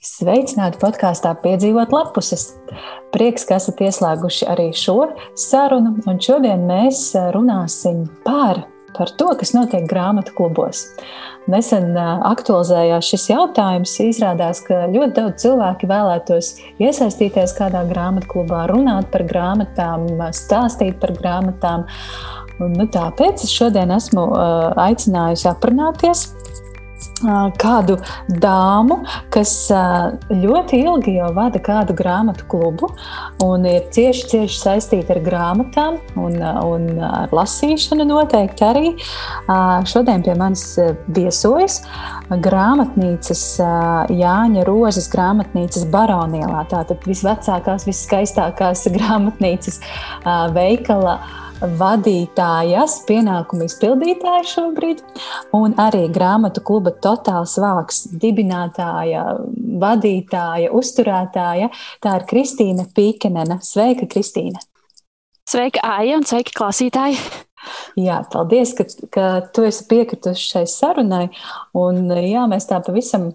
Sveicināti podkāstā Piedzīvot lapuses. Prieks, ka esat ieslēguši arī šo sarunu, un šodien mēs runāsim par, par to, kas notiek grāmatu klubos. Nesen aktualizējās šis jautājums. Izrādās, ka ļoti daudz cilvēku vēlētos iesaistīties kādā grāmatu klubā, runāt par grāmatām, stāstīt par grāmatām. Un, nu, tāpēc es šodien esmu aicinājusi aprunāties kādu dāmu, kas ļoti ilgi jau vada kādu grāmatu klubu un ir cieši, cieši saistīta ar grāmatām un, un ar lasīšanu noteikti arī. Šodien pie manis viesojas grāmatnīcas Jāņa Rozes grāmatnīcas Baronielā. Tātad visvecākās, viskaistākās grāmatnīcas veikala vadītājas, pienākumu izpildītāja šobrīd, un arī grāmatu kluba Totāls Vāks dibinātāja, vadītāja, uzturētāja. Tā ir Kristīna Pīkenena. Sveika, Kristīna! Sveika, Aija, un sveiki, klausītāji! Jā, paldies, ka, ka tu esi piekritusi šai sarunai. Un, jā, mēs tā pavisam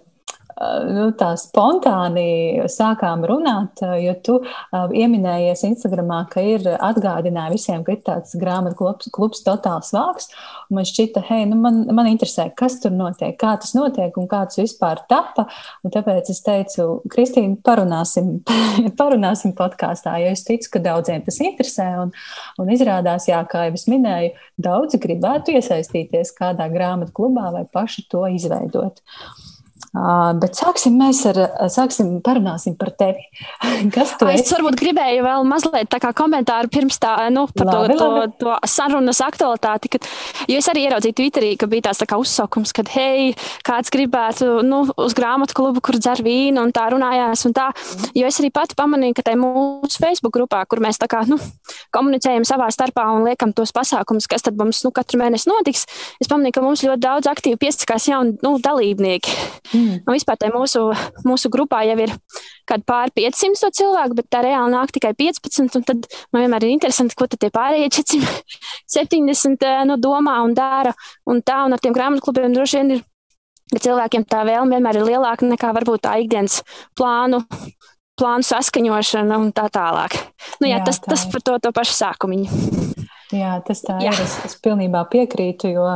nu, tā spontāni sākām runāt, jo tu pieminējies Instagramā, ka ir atgādināja visiem, ka ir tāds grāmatu klubs, klubs totāls vāks. Man šķita, hei, nu man, man interesē, kas tur notiek, kā tas notiek un kā tas vispār tapa. Un tāpēc es teicu, Kristīna, parunāsim, parunāsim podkāstā, jo es ticu, ka daudziem tas interesē. Un, un izrādās, jā, kā jau es minēju, daudzi gribētu iesaistīties kādā grāmatu klubā vai paši to izveidot. Uh, bet sāksim mēs ar, sāksim parunāsim par tevi. Kas tu esi? Es varbūt gribēju vēl mazliet tā kā komentāru pirms tā, nu, par labi, to, labi. to, to sarunas aktualitāti, kad, jo es arī ieraudzīju Twitterī, ka bija tāds tā kā uzsaukums, kad, hei, kāds gribētu, nu, uz grāmatu klubu, kur dzer vīnu un tā runājās un tā, jo es arī pati pamanīju, ka tai mūsu Facebook grupā, kur mēs tā kā, nu, komunicējam savā starpā un liekam tos pasākumus, kas tad mums, nu, katru mēnesi notiks, es pamanīju, ka mums ļoti daudz aktīvi piesakās jauni, nu, dalībnieki. Mm. Mm. Un vispār mūsu, mūsu grupā jau ir kaut pāri 500 cilvēku, bet tā reāli nāk tikai 15. Tad man vienmēr ir interesanti, ko tie pārējie 470 eh, nu, domā un dara. Un tā, un ar tiem grāmatu klubiem droši vien ir, ka cilvēkiem tā vēlme vienmēr ir lielāka nekā varbūt tā ikdienas plānu. Plānu saskaņošana un tā tālāk. Nu, jā, jā, tas, tā tas par to, to pašu sākumu. Jā, tas tā Jā. ir. Es, es pilnībā piekrītu, jo,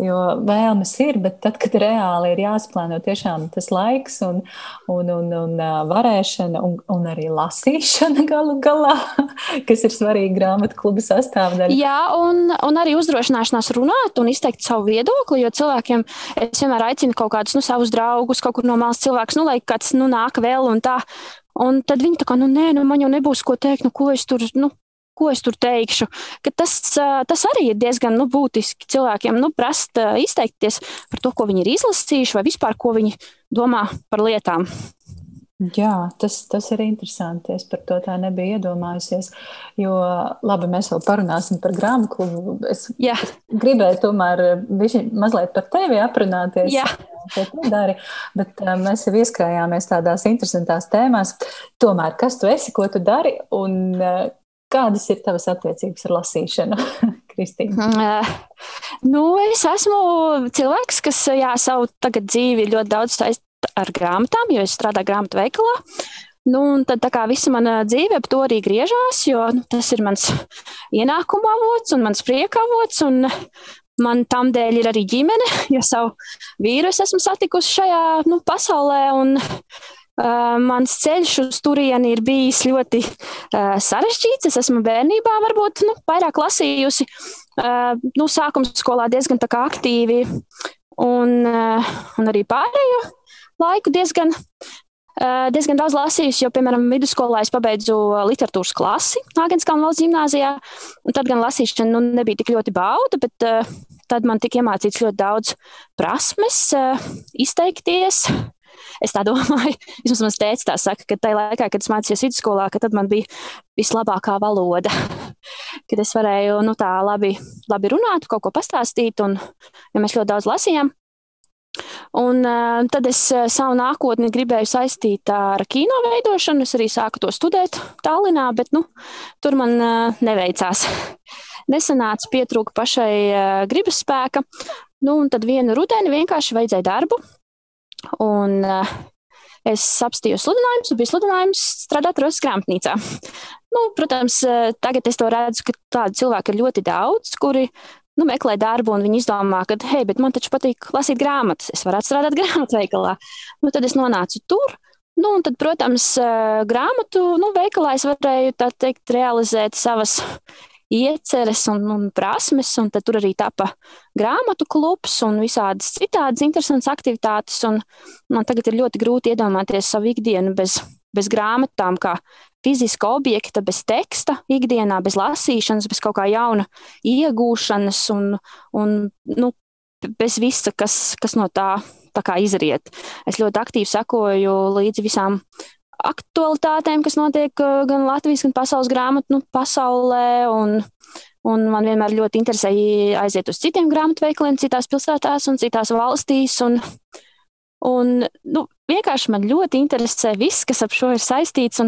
jo vēlmes ir, bet tad, kad reāli ir jāsplāno tiešām tas laiks un, un, un, un varēšana un, un arī lasīšana galu galā, kas ir svarīga grāmatu kluba sastāvdaļa. Jā, un, un arī uzdrošināšanās runāt un izteikt savu viedokli, jo cilvēkiem es vienmēr aicinu kaut kādus nu, savus draugus, kaut kur no malas cilvēkus, nu, lai kāds nu, nāk vēl un tā. Un tad viņi tā kā, nu, nē, nu, man jau nebūs ko teikt, nu, ko es tur, nu, ko es tur teikšu. Tas, tas arī ir diezgan nu, būtiski cilvēkiem nu, prast izteikties par to, ko viņi ir izlasījuši, vai vispār ko viņi domā par lietām. Jā, tas, tas ir interesanti. Es par to tā nebiju iedomājusies. Jo, labi, mēs vēl parunāsim par grāmatu klubu. Es, Jā. gribēju tomēr mazliet par tevi aprunāties. Jā. Dari, bet mēs jau ieskrējāmies tādās interesantās tēmās. Tomēr, kas tu esi, ko tu dari un Kādas ir tavas attiecības ar lasīšanu, Kristīna? Uh, nu, es esmu cilvēks, kas jā, savu dzīvi ļoti daudz saistīts ar grāmatām, jo es strādāju grāmatu veikalā. Nu, tad kā visa mana dzīve ap to arī griežās, jo nu, tas ir mans ienākuma avots un mans prieka avots. Un man tam dēļ ir arī ģimene, jo savu vīru es esmu satikusi šajā nu, pasaulē. Un, Uh, mans ceļš uz turieni ir bijis ļoti uh, sarežģīts. Es esmu bērnībā varbūt nu, vairāk lasījusi, uh, nu, sākuma skolā diezgan aktīvi, un, uh, un arī pārējo laiku diezgan. Uh, diezgan daudz lasījusi, jo, piemēram, vidusskolā es pabeidzu literatūras klasi Nāgenskalna valsts gimnājā. Tad gan lasīšana nu, nebija tik ļoti bauda, bet uh, tad man tika iemācīts ļoti daudz prasmes, uh, izteikties, Es tā domāju, vismaz mans tēvs tā saka, ka tajā laikā, kad es mācījos vidusskolā, tad man bija vislabākā valoda. kad es varēju nu, tā labi, labi runāt, kaut ko pastāstīt, un ja mēs ļoti daudz lasījām. Un, uh, tad es uh, savu nākotni gribēju saistīt ar kino veidošanu. Es arī sāku to studēt Tallinā, bet nu, tur man uh, neveicās. Nesanāca, pietrūka pašai uh, gribas spēka. Nu, un tad vienu rudeni vienkārši vajadzēja darbu. Un, uh, es apstīju sludinājumus, un bija sludinājums strādāt Rosas grāmatnīcā. Nu, protams, tagad es to redzu, ka tādu cilvēku ir ļoti daudz, kuri nu, meklē darbu, un viņi izdomā, ka, hei, bet man taču patīk lasīt grāmatas, es varētu strādāt grāmatveikalā. Nu, tad es nonācu tur. Nu, un tad, protams, grāmatu nu, veikalā es varēju teikt, realizēt savas ieceres un, un prasmes, un tur arī tapa grāmatu klubs un visādas citādas interesantas aktivitātes. Un man tagad ir ļoti grūti iedomāties savu ikdienu bez, bez grāmatām, kā fiziska objekta, bez teksta, ikdienā, bez lasīšanas, bez kaut kā jauna iegūšanas un, un nu, bez visa, kas, kas no tā, tā izriet. Es ļoti aktīvi sekoju līdzi visām aktualitātēm, kas notiek uh, gan Latvijas, gan pasaules grāmatu nu, pasaulē. Un, un man vienmēr ļoti interesēja aiziet uz citiem grāmatveikaliem, citās pilsētās un citās valstīs. Un, un, nu, vienkārši man ļoti interesē viss, kas ap šo ir saistīts.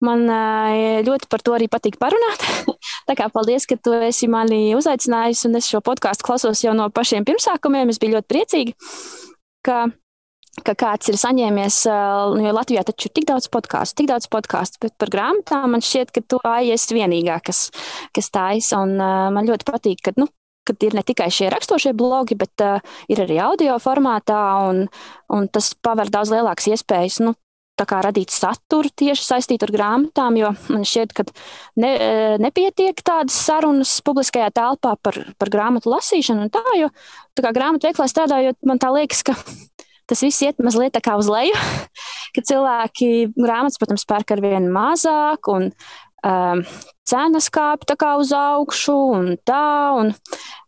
Man uh, ļoti par to arī patīk parunāt. Tā kā paldies, ka tu esi mani uzaicinājis, un es šo podkāstu klausos jau no pašiem pirmsākumiem. Es biju ļoti priecīga, ka ka kāds ir saņēmies, jo Latvijā taču ir tik daudz podkāstu, tik daudz podkāstu, bet par grāmatām man šķiet, ka tu esi vienīgā, kas, kas taisa. Un man ļoti patīk, ka, nu, kad ir ne tikai šie raksturošie blogi, bet uh, ir arī audio formātā, un, un tas paver daudz lielākas iespējas. Nu, radīt saturu tieši saistītu ar grāmatām, jo man šķiet, ka ne, nepietiek tādas sarunas publiskajā telpā par, par grāmatu lasīšanu. Tā, jo tā kā grāmatu veiklā strādājot, man tā liekas, ka tas viss iet mazliet tā kā uz leju, ka cilvēki grāmatas, protams, pērk ar vien mazāk, un um, cenas kāp tā kā uz augšu, un tā. Un,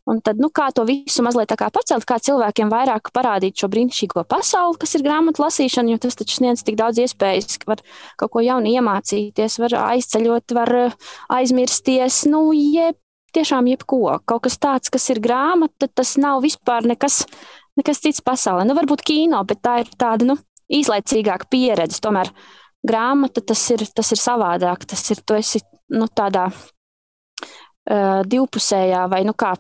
Un tad, nu, kā to visu mazliet pacelt, kā cilvēkiem vairāk parādīt šo brīnišķīgo pasauli, kas ir grāmatu lasīšana, jo tas taču sniedz tik daudz iespējas, ka var kaut ko jaunu iemācīties, var aizceļot, var aizmirsties, nu, jeb, tiešām jebko. Kaut kas tāds, kas ir grāmata, tas nav vispār nekas nekas cits pasaulē. Nu, varbūt kino, bet tā ir tāda nu, īslaicīgāka pieredze. Tomēr grāmata tas ir, tas ir savādāk. Tas ir, tu esi nu, tādā uh, divpusējā vai nu, kā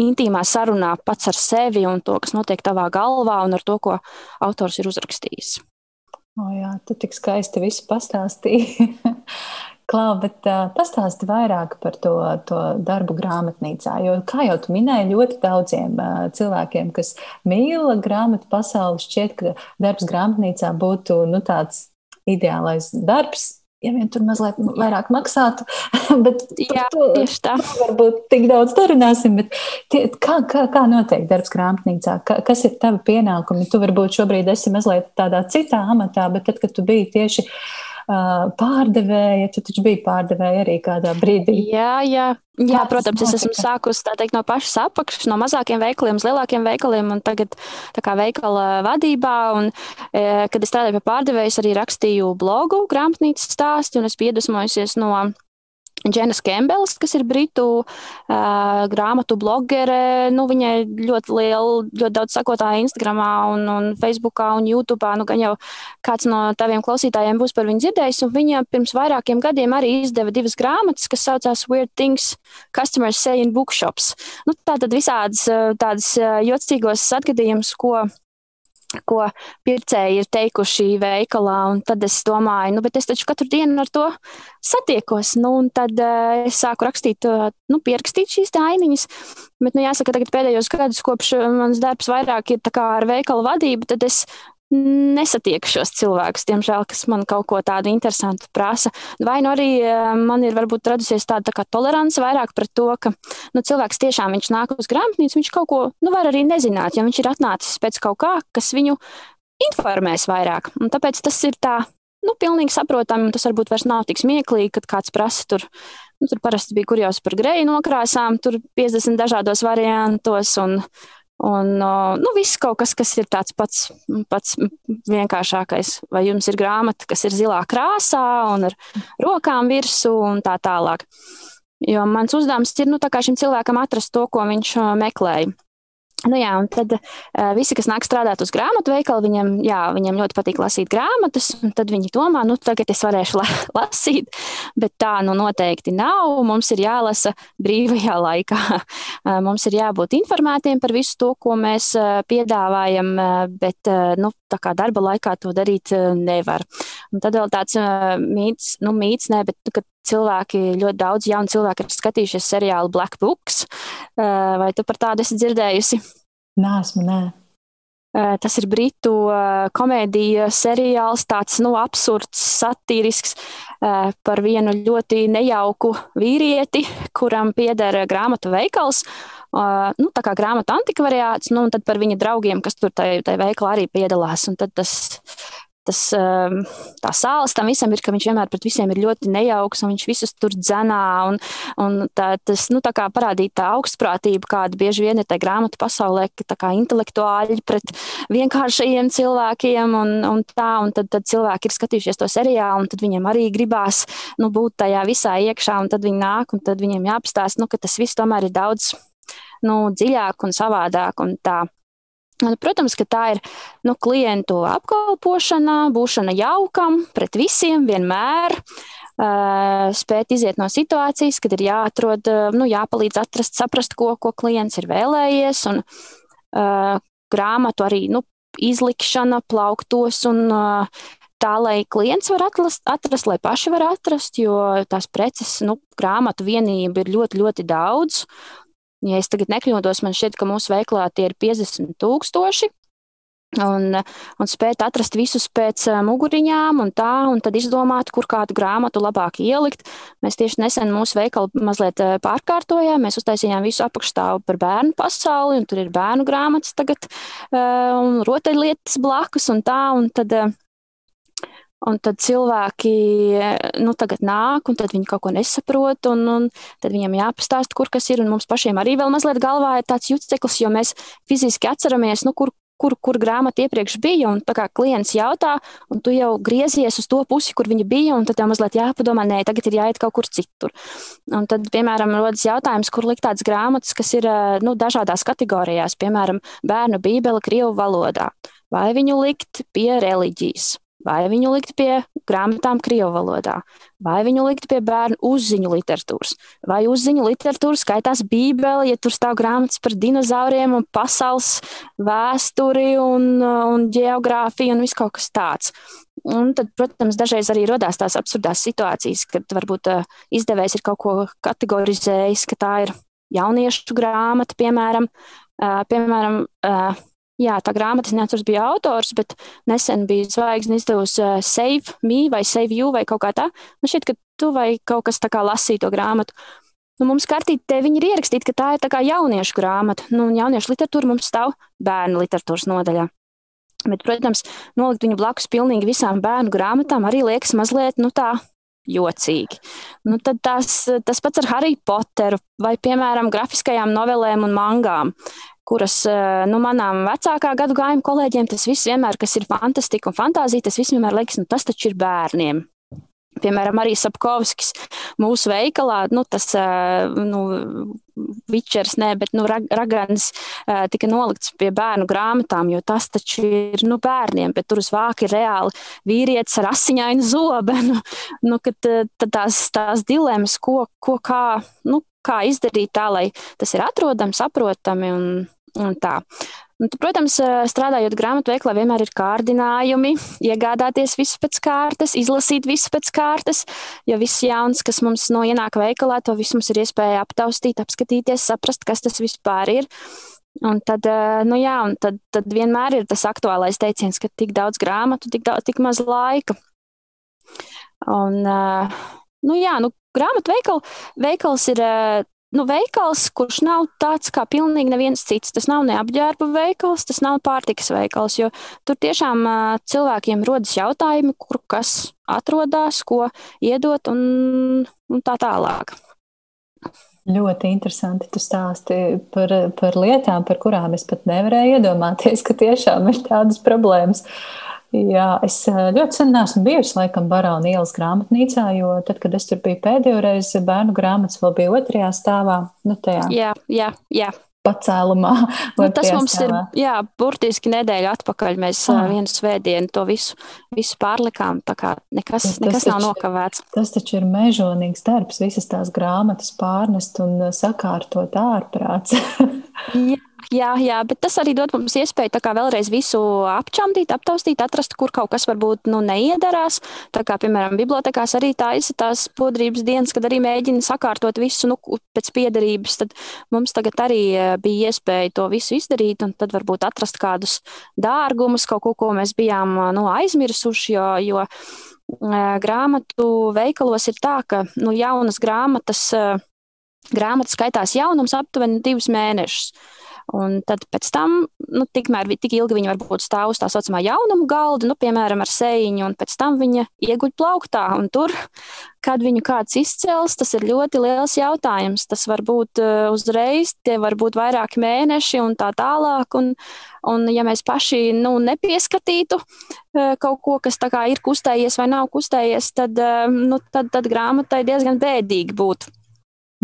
intīmā sarunā pats ar sevi un to, kas notiek tavā galvā un ar to, ko autors ir uzrakstījis. O jā, tu tik skaisti visu pastāstīji. Klau, bet uh, pastāsti vairāk par to, to darbu grāmatnīcā. Jo, kā jau tu minēji, ļoti daudziem uh, cilvēkiem, kas mīl grāmatu pasauli, šķiet, ka darbs grāmatnīcā būtu nu, tāds ideālais darbs. Ja vien tur mazliet vairāk maksātu, bet Jā, to, tieši tā. Varbūt tik daudz darināsim, bet tie, kā, kā, kā notiek darbs grāmatnīcā? Ka, kas ir tavi pienākumi? Tu varbūt šobrīd esi mazliet tādā citā amatā, bet tad, kad tu biji tieši pārdevēja. Tu taču biji pārdevēja arī kādā brīdī. Jā, jā. Jā, protams, es esmu sākusi teikt, no pašas apakšas, no mazākiem veikaliem uz lielākiem veikaliem, un tagad kā veikala vadībā. Un, e, kad es strādāju pie pārdevējas, arī rakstīju blogu, grāmatnīcas stāstu, un es biju iedvesmojusies no Dženas Kembels, kas ir britu uh, grāmatu blogere. Nu, viņai ļoti liela, ļoti daudz sakotāju Instagram, un, un Facebook un YouTube. Nu, gan jau kāds no taviem klausītājiem būs par viņu dzirdējis. Viņa pirms vairākiem gadiem arī izdeva divas grāmatas, kas saucās Weird Things Customers Say in Bookshops. Nu, tā tad visādas tādas jocīgos atgadījumus, ko ko pircēji ir teikuši veikalā. Tad es domāju, nu, bet es taču katru dienu ar to satiekos. Nu, tad uh, es sāku rakstīt, uh, nu, pierakstīt šīs ainiņas. Bet, nu, jāsaka, tagad pēdējos gados, kopš mans darbs vairāk ir ar veikala vadību, tad es nesatieku šos cilvēkus, diemžēl, kas man kaut ko tādu interesantu prasa. Vai nu arī eh, man ir varbūt radusies tāda tā tolerance vairāk pret to, ka nu, cilvēks tiešām nāk uz grāmatnīcu, viņš kaut ko nu, var arī nezināt, ja viņš ir atnācis pēc kaut kā, kas viņu informēs vairāk. Un tāpēc tas ir tā. Nu, pilnīgi saprotami, un tas varbūt vairs nav tik smieklīgi, kad kāds prasa tur. Nu, tur parasti bija kurjās par greju nokrāsām, tur 50 dažādos variantos, un Un nu, viss kaut kas, kas ir tāds pats, pats vienkāršākais. Vai jums ir grāmata, kas ir zilā krāsā un ar rokām virsū un tā tālāk. Jo mans uzdevums ir nu, šim cilvēkam atrast to, ko viņš meklēja. Nu, jā, un tad uh, visi, kas nāk strādāt uz grāmatu veikalu, viņiem, jā, viņiem ļoti patīk lasīt grāmatas. Tad viņi domā, nu, tagad es varēšu la lasīt, bet tā nu noteikti nav. Mums ir jālasa brīvajā laikā. Uh, mums ir jābūt informētiem par visu to, ko mēs uh, piedāvājam, uh, bet uh, nu, tā kā darba laikā to darīt uh, nevar. Un tad vēl tāds uh, mīts, nu, mīts, ne, bet nu, cilvēki, ļoti daudz jaunu cilvēku ir skatījušies seriālu Black Books. Vai tu par tādu esi dzirdējusi? Nē, esmu nē. Tas ir britu komēdija seriāls, tāds nu, absurds, satīrisks par vienu ļoti nejauku vīrieti, kuram pieder grāmatu veikals. Nu, tā kā grāmatu antikvariāts, nu, un tad par viņa draugiem, kas tur tajā veikalā arī piedalās. Un tad tas tas, ehm, tā sāls tam visam ir, ka viņš vienmēr pret visiem ir ļoti nejauks un viņš visus tur dzenā. Un, un tā, tas nu, tā parādīja tā augstprātību, kāda bieži vien ir tajā grāmatu pasaulē, ka kā intelektuāļi pret vienkāršajiem cilvēkiem un, un tā, un tad, tad cilvēki ir skatījušies to seriālu, un tad viņiem arī gribās nu, būt tajā visā iekšā, un tad viņi nāk, un tad viņiem jāapstāsta, nu, ka tas viss tomēr ir daudz nu, dziļāk un savādāk. Un tā. Protams, ka tā ir nu, klientu apkalpošana, būšana jaukam pret visiem vienmēr. Uh, spēt iziet no situācijas, kad ir jāatrod, nu, jāpalīdz atrast, saprast, ko, ko klients ir vēlējies. Un, uh, grāmatu arī nu, izlikšana plauktos un uh, tā, lai klients var atrast, atrast, lai paši var atrast, jo tās preces, nu, grāmatu vienība ir ļoti, ļoti daudz. Ja es tagad nekļūdos, man šķiet, ka mūsu veiklā tie ir 50 tūkstoši. Un, un spēt atrast visus pēc muguriņām, un tā, un tad izdomāt, kur kādu grāmatu labāk ielikt. Mēs tieši nesen mūsu veikalu mazliet pārkārtojām. Mēs uztaisījām visu apakšstāvu par bērnu pasauli, un tur ir bērnu grāmatas tagad, un rotaļlietas blakus, un tā. Un tad, Un tad cilvēki nu, nāk, un viņi kaut ko nesaprot, un, un tad viņiem jāpastāsta, kur kas ir. Mums pašiem arī vēl mazliet galvā ir tāds juceklis, jo mēs fiziski atceramies, nu, kur, kur, kur grāmata iepriekš bija. Un kā klients jautā, un tu jau griezies uz to pusi, kur viņa bija, un tad tev mazliet jāpadomā, nē, tagad ir jāiet kaut kur citur. Un tad, piemēram, rodas jautājums, kur likt tādas grāmatas, kas ir nu, dažādās kategorijās, piemēram, bērnu bībele Krievu valodā. Vai viņu likt pie reliģijas, vai viņu likt pie grāmatām Krievu valodā, vai viņu likt pie bērnu uzziņu literatūras, vai uzziņu literatūra skaitās Bībele, ja tur stāv grāmatas par dinozauriem un pasaules vēsturi un, un geogrāfiju un viss kaut kas tāds. Un tad, protams, dažreiz arī radās tās absurdās situācijas, kad varbūt uh, izdevējs ir kaut ko kategorizējis, ka tā ir jauniešu grāmata, piemēram, uh, piemēram uh, Jā, tā grāmata, neatceros, bija autors, bet nesen bija zvaigznes izdevusi uh, Save Me vai Save You vai kaut kā tā. Man šķiet, ka tu vai kaut kas tā kā lasīja to grāmatu. Nu, mums kartītē viņi ir ierakstīti, ka tā ir tā kā jauniešu grāmata. Nu, jauniešu literatūra mums stāv bērnu literatūras nodaļā. Bet, protams, nolikt viņu blakus pilnīgi visām bērnu grāmatām arī liekas mazliet, nu tā, jocīgi. Nu, tad tas, tas pats ar Harry Potteru vai, piemēram, grafiskajām novelēm un mangām kuras eh, nu, manām vecākā gadu gājuma kolēģiem tas viss vienmēr, kas ir fantastika un fantāzija, tas viss vienmēr liekas, nu, tas taču ir bērniem. Piemēram, arī Sapkovskis mūsu veikalā, nu, tas, eh, nu, Vičers, nē, bet, nu, Ragans eh, tika nolikts pie bērnu grāmatām, jo tas taču ir, nu, bērniem, bet tur uz vāka ir reāli vīrietis ar asiņainu zobenu, nu, kad tad tās, tās dilemmas, ko, ko kā, nu, kā izdarīt tā, lai tas ir atrodams, saprotami un, un tā. Un, protams, strādājot grāmatu veiklā, vienmēr ir kārdinājumi, iegādāties visu pēc kārtas, izlasīt visu pēc kārtas, jo viss jauns, kas mums no ienāk veikalā, to visu mums ir iespēja aptaustīt, apskatīties, saprast, kas tas vispār ir. Un tad, nu jā, un tad, tad vienmēr ir tas aktuālais teiciens, ka tik daudz grāmatu, tik, daudz, tik maz laika. Un, nu jā, nu, grāmatu veikal, veikals ir nu, veikals, kurš nav tāds kā pilnīgi neviens cits. Tas nav neapģērba veikals, tas nav pārtikas veikals, jo tur tiešām uh, cilvēkiem rodas jautājumi, kur kas atrodas, ko iedot un, un tā tālāk. Ļoti interesanti. Tu stāsti par, par lietām, par kurām es pat nevarēju iedomāties, ka tiešām ir tādas problēmas. Uh, Jā, es ļoti sen neesmu bijusi laikam Barona ielas grāmatnīcā, jo tad, kad es tur biju pēdējo reizi, bērnu grāmatas vēl bija otrajā stāvā. Nu, tajā. Jā, jā, jā. pacēlumā. Nu, tas mums ir, jā, burtiski nedēļa atpakaļ. Mēs ah. vienu svētdienu to visu, visu pārlikām, tā kā nekas, tas nekas taču, nav nokavēts. Tas taču ir mežonīgs darbs, visas tās grāmatas pārnest un sakārtot ārprāts. jā, Jā, jā, bet tas arī dod mums iespēju vēlreiz visu apčamdīt, aptaustīt, atrast, kur kaut kas varbūt nu, neiedarās. Tā kā, piemēram, bibliotekās arī taisa tās podrības dienas, kad arī mēģina sakārtot visu nu, pēc piedarības. Tad mums tagad arī e, bija iespēja to visu izdarīt, un tad varbūt atrast kādus dārgumus, kaut ko, ko mēs bijām nu, aizmirsuši. Jo, jo e, grāmatu veikalos ir tā, ka nu, jaunas grāmatas. E, grāmatas skaitās jaunums aptuveni divus mēnešus. Un tad pēc tam, nu, tikmēr, tik ilgi viņa varbūt stāv uz tā saucamā jaunuma galda, nu, piemēram, ar sēņu, un pēc tam viņa ieguļ plauktā. Un tur, kad viņu kāds izcels, tas ir ļoti liels jautājums. Tas var būt uh, uzreiz, tie var būt vairāki mēneši un tā tālāk. Un, un ja mēs paši nu, nepieskatītu uh, kaut ko, kas ir kustējies vai nav kustējies, tad, uh, nu, tad, tad grāmatai diezgan bēdīgi būtu.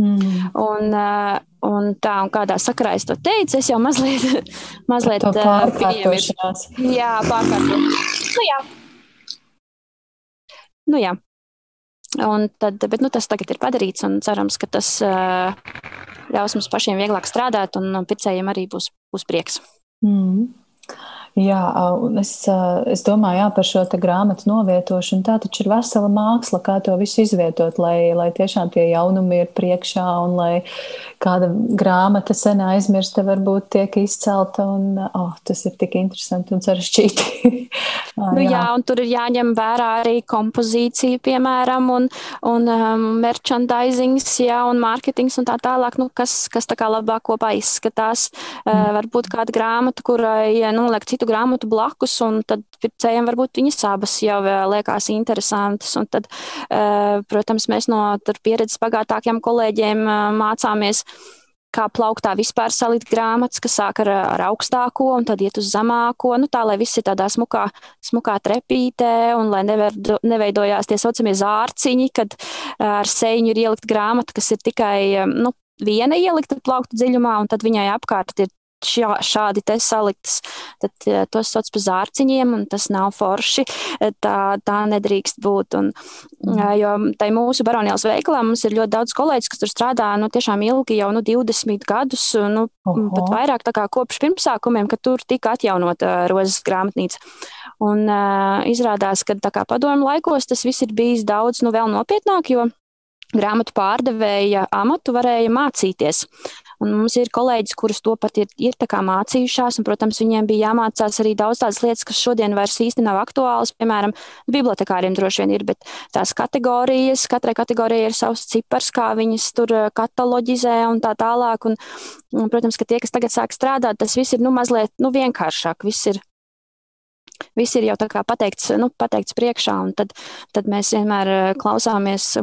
Mm. Un, uh, un tā, un kādā sakarā es to teicu, es jau mazliet, mazliet uh, pārkārtošanās. Jā, pārkārtošanās. Nu, jā. Nu, jā. Un tad, bet nu, tas tagad ir padarīts, un cerams, ka tas uh, ļaus mums pašiem vieglāk strādāt, un pircējiem arī būs, būs prieks. Mm. Jā, un es, es domāju jā, par šo grāmatu novietošanu. Tā taču ir vesela māksla, kā to visu izvietot, lai, lai tiešām tie jaunumi ir priekšā un lai kāda grāmata sen aizmirsta, varbūt tiek izcelta. Un, oh, tas ir tik interesanti un sarežģīti. nu, jā. jā, un tur ir jāņem vērā arī kompozīcija, piemēram, un, un um, merchandisings, jā, un mārketings un tā tālāk, nu, kas, kas tā kā labāk kopā izskatās. Mm. Uh, varbūt kāda grāmata, kurai, nu, liek citu citu grāmatu blakus, un tad pircējiem varbūt viņas abas jau eh, liekas interesantas. Un tad, eh, protams, mēs no pieredzes bagātākiem kolēģiem eh, mācāmies kā plauktā vispār salikt grāmatas, kas sāk ar, ar augstāko un tad iet uz zemāko, nu tā, lai viss ir tādā smukā, smukā trepītē un lai neverdo, neveidojās tie saucamie zārciņi, kad ar sēņu ir ielikt grāmata, kas ir tikai, nu, viena ielikta plaukta dziļumā, un tad viņai apkārt ir šā, šādi te saliktas, tad eh, tos sauc par zārciņiem, un tas nav forši. Eh, tā, tā nedrīkst būt. Un, mm. Eh, jo tai mūsu baronielas veikalā mums ir ļoti daudz kolēģis, kas tur strādā nu, tiešām ilgi, jau nu, 20 gadus, nu, Oho. pat vairāk kā kopš pirmsākumiem, kad tur tika atjaunota rozes grāmatnīca. Un uh, izrādās, ka padomu laikos tas viss ir bijis daudz nu, vēl nopietnāk, jo grāmatu pārdevēja amatu varēja mācīties. Un mums ir kolēģis, kurus to pat ir, ir mācījušās, un, protams, viņiem bija jāmācās arī daudz tādas lietas, kas šodien vairs īsti nav aktuālas. Piemēram, bibliotekāriem droši vien ir, bet tās kategorijas, katrai kategorijai ir savs cipars, kā viņas tur eh, kataloģizē un tā tālāk. Un, un, protams, ka tie, kas tagad sāk strādāt, tas viss ir nu, mazliet nu, vienkāršāk. Viss ir Viss ir jau pateikts, nu, pateikts priekšā, un tad, tad mēs vienmēr eh, klausāmies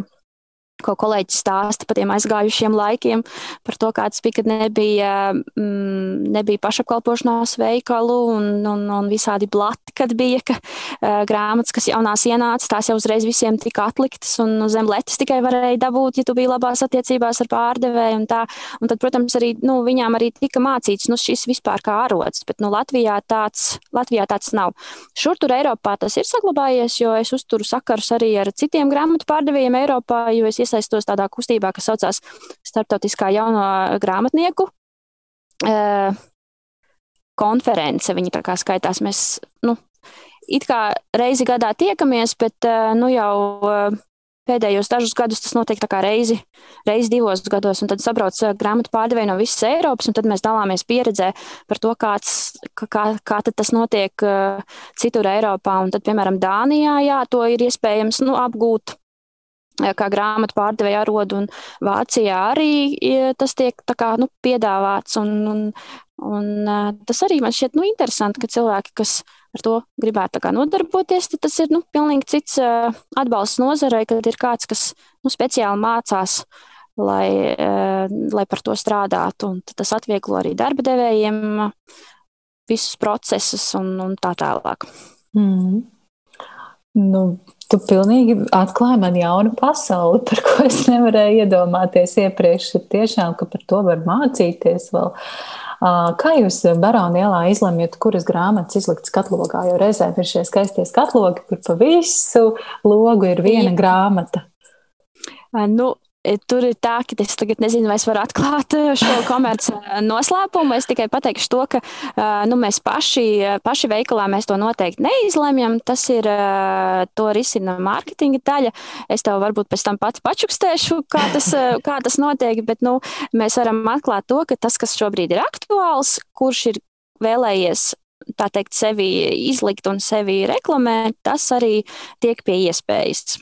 ko kolēģis stāsta par tiem aizgājušiem laikiem, par to, kāds bija, kad nebija, mm, nebija pašapkalpošanās veikalu un, un, un visādi blati, kad bija, ka uh, grāmatas, kas jaunās ienāca, tās jau uzreiz visiem tika atliktas un zem letes tikai varēja dabūt, ja tu biji labās attiecībās ar pārdevēju un tā. Un tad, protams, arī nu, viņām arī tika mācīts, nu, šis vispār kā arots, bet nu, Latvijā, tāds, Latvijā tāds nav. Šur tur Eiropā tas ir saglabājies, jo es uzturu sakarus arī ar citiem grāmatu pārdevējiem Eiropā, jo es iesaistos tādā kustībā, kas saucās Startautiskā jauno grāmatnieku uh, konference. Viņi tā kā skaitās, mēs nu, it kā reizi gadā tiekamies, bet uh, nu jau. Uh, Pēdējos dažus gadus tas notiek reizi, reizi divos gados, un tad sabrauc grāmatu pārdevēji no visas Eiropas, un tad mēs dalāmies pieredzē par to, kāds, kā, kā tas notiek citur Eiropā. Un tad, piemēram, Dānijā, jā, to ir iespējams nu, apgūt kā grāmatu pārdevēja arodu, un Vācijā arī tas tiek kā, nu, piedāvāts. Un, un, un, tas arī man šķiet nu, interesanti, ka cilvēki, kas ar to gribētu nodarboties, tas ir nu, pilnīgi cits atbalsts nozarei, kad ir kāds, kas nu, speciāli mācās. Lai, lai par to strādātu. Un tas atvieglo arī darba devējiem visus procesus un, un tā tālāk. Mm. Nu, tu pilnīgi atklāji man jaunu pasauli, par ko es nevarēju iedomāties iepriekš. Tiešām, ka par to var mācīties vēl. Kā jūs Barona ielā izlemjat, kuras grāmatas izlikt skatlogā? Jo reizēm ir šie skaistie skatlogi, kur pa visu logu ir viena grāmata. Nu, tur ir tā, ka es tagad nezinu, vai es varu atklāt e, šo komerci e, noslēpumu. Es tikai pateikšu to, ka nu, mēs paši, paši veikalā mēs to noteikti neizlemjam. Tas ir, to risina mārketinga daļa. Es tev varbūt pēc tam pati pačukstēšu, kā tas, kā tas notiek, bet nu, mēs varam atklāt to, ka tas, kas šobrīd ir aktuāls, kurš ir vēlējies tā teikt, sevi izlikt un sevi reklamēt, tas arī tiek pie iespējas.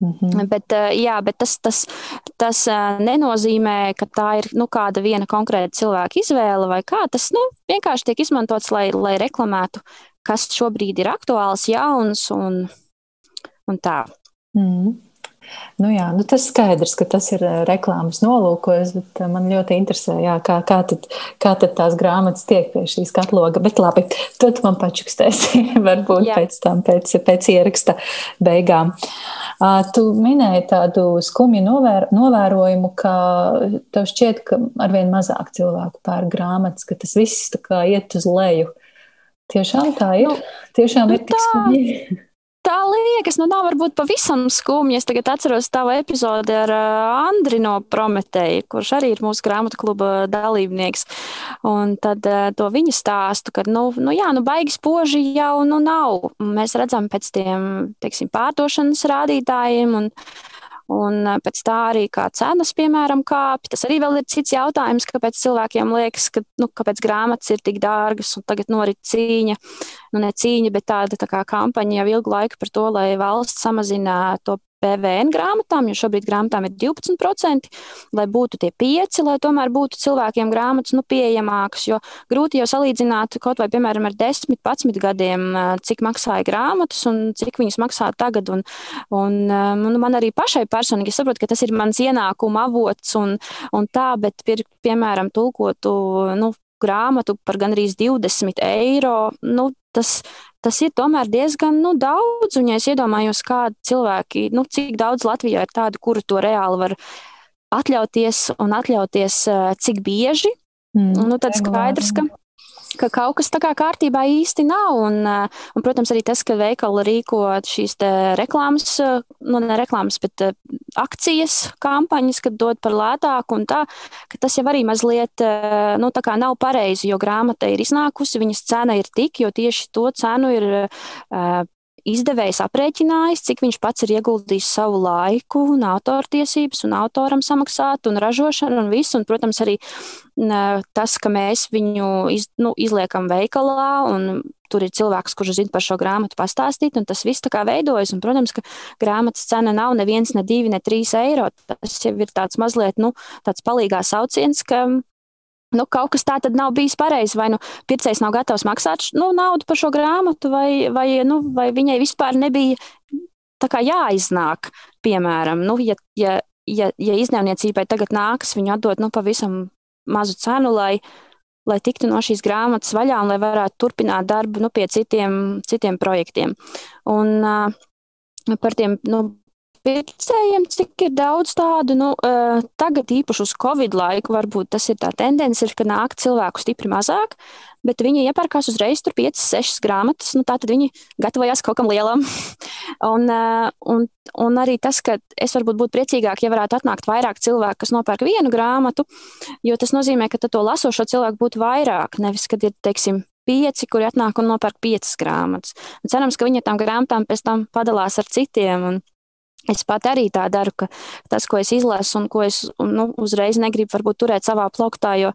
-hmm. Bet, eh, jā, bet tas, tas, tas eh, nenozīmē, ka tā ir nu, kāda viena konkrēta cilvēka izvēle vai kā. Tas nu, vienkārši tiek izmantots, lai, lai reklamētu, kas šobrīd ir aktuāls, jauns un, un tā. Mm. Nu jā, nu tas skaidrs, ka tas ir eh, reklāmas nolūkos, bet man ļoti interesē, jā, kā, kā, tad, kā tad tās grāmatas tiek pie šīs katloga. Bet labi, to tu man pačukstēsi varbūt jā. pēc tam, pēc, pēc ieraksta beigām. Uh, Tu minēji tādu skumju novēr, novērojumu, ka tev šķiet, ka arvien mazāk cilvēku pērk grāmatas, ka tas viss iet uz leju. Tiešām tā ir. Nu, Tiešām ir nu, tik. Tā liekas, nu nav varbūt pavisam skumji. Es tagad atceros tavu epizodi ar Andri no Prometēja, kurš arī ir mūsu grāmatu kluba dalībnieks. Un tad to viņa stāstu, ka, nu, nu jā, nu baigi spoži jau nu nav. Mēs redzam pēc tiem, teiksim, pārdošanas rādītājiem un Un pēc tā arī kā cenas, piemēram, kāpj. Tas arī ir cits jautājums, kāpēc cilvēkiem liekas, ka nu, kāpēc grāmatas ir tik dārgas un tagad norit cīņa. Nu, ne cīņa, bet tāda tā kā kampaņa jau ilgu laiku par to, lai valsts samazina to PVN grāmatām, jo šobrīd grāmatām ir 12%, lai būtu tie 5%, lai tomēr būtu cilvēkiem grāmatas nu, pieejamākas. Jo grūti jau salīdzināt kaut vai, piemēram, ar 10, 11 gadiem, cik maksāja grāmatas un cik viņas maksā tagad. Un, un, un man arī pašai personīgi, es saprotu, ka tas ir mans ienākuma avots un, un tā, bet, pir, piemēram, tulkotu nu, grāmatu par gandrīz 20 eiro, nu, tas tas ir tomēr diezgan nu, daudz. Un, ja es iedomājos, kādi cilvēki, nu, cik daudz Latvijā ir tādi, kuri to reāli var atļauties un atļauties, eh, cik bieži, mm, nu, tad skaidrs, ka ka kaut kas tā kā kārtībā īsti nav. Un, eh, un, protams, arī tas, ka veikali rīko šīs reklāmas, eh, nu, ne reklāmas, bet eh, akcijas kampaņas, kad dod par lētāku un tā, ka tas jau arī mazliet nu, nav pareizi, jo grāmata ir iznākusi, viņas cena ir tik, jo tieši to cenu ir izdevējs aprēķinājis, cik viņš pats ir ieguldījis savu laiku, un autortiesības, un autoram samaksāt, un ražošanu, un visu. Un, protams, arī tas, ka mēs viņu iz, nu, izliekam veikalā, un tur ir cilvēks, kurš zina par šo grāmatu pastāstīt, un tas viss tā kā veidojas. Un, protams, ka grāmatas cena nav neviens, ne divi, ne trīs eiro. Tas jau ir tāds mazliet, nu, tāds palīgā sauciens, ka nu, kaut kas tāds nav bijis pareizi. Vai nu pircējs nav gatavs maksāt nu, naudu par šo grāmatu, vai, vai, nu, vai viņai vispār nebija jāiznāk. Piemēram, nu, ja, ja, ja, ja izdevniecībai tagad nākas viņu atdot nu, pavisam mazu cenu, lai, lai tiktu no šīs grāmatas vaļā un lai varētu turpināt darbu nu, pie citiem, citiem projektiem. Un, uh, par tiem nu, pircējiem, cik ir daudz tādu, nu, uh, tagad īpaši uz Covid laiku, varbūt tas ir tā tendence, ir, ka nāk cilvēku stipri mazāk, bet viņi iepērkās uzreiz tur 5, 6 grāmatas, nu tā tad viņi gatavojās kaut kam lielam. un, uh, un, un arī tas, ka es varbūt būtu priecīgāk, ja varētu atnākt vairāk cilvēku, kas nopērk vienu grāmatu, jo tas nozīmē, ka to lasošo cilvēku būtu vairāk, nevis, kad ir, teiksim, pieci, kuri atnāk un nopērk piecas grāmatas. Un cerams, ka viņi ar tām grāmatām pēc tam padalās ar citiem. Un, Es pat arī tā daru, ka tas, ko es izlasu un ko es nu, uzreiz negribu varbūt, turēt savā plaktā, jo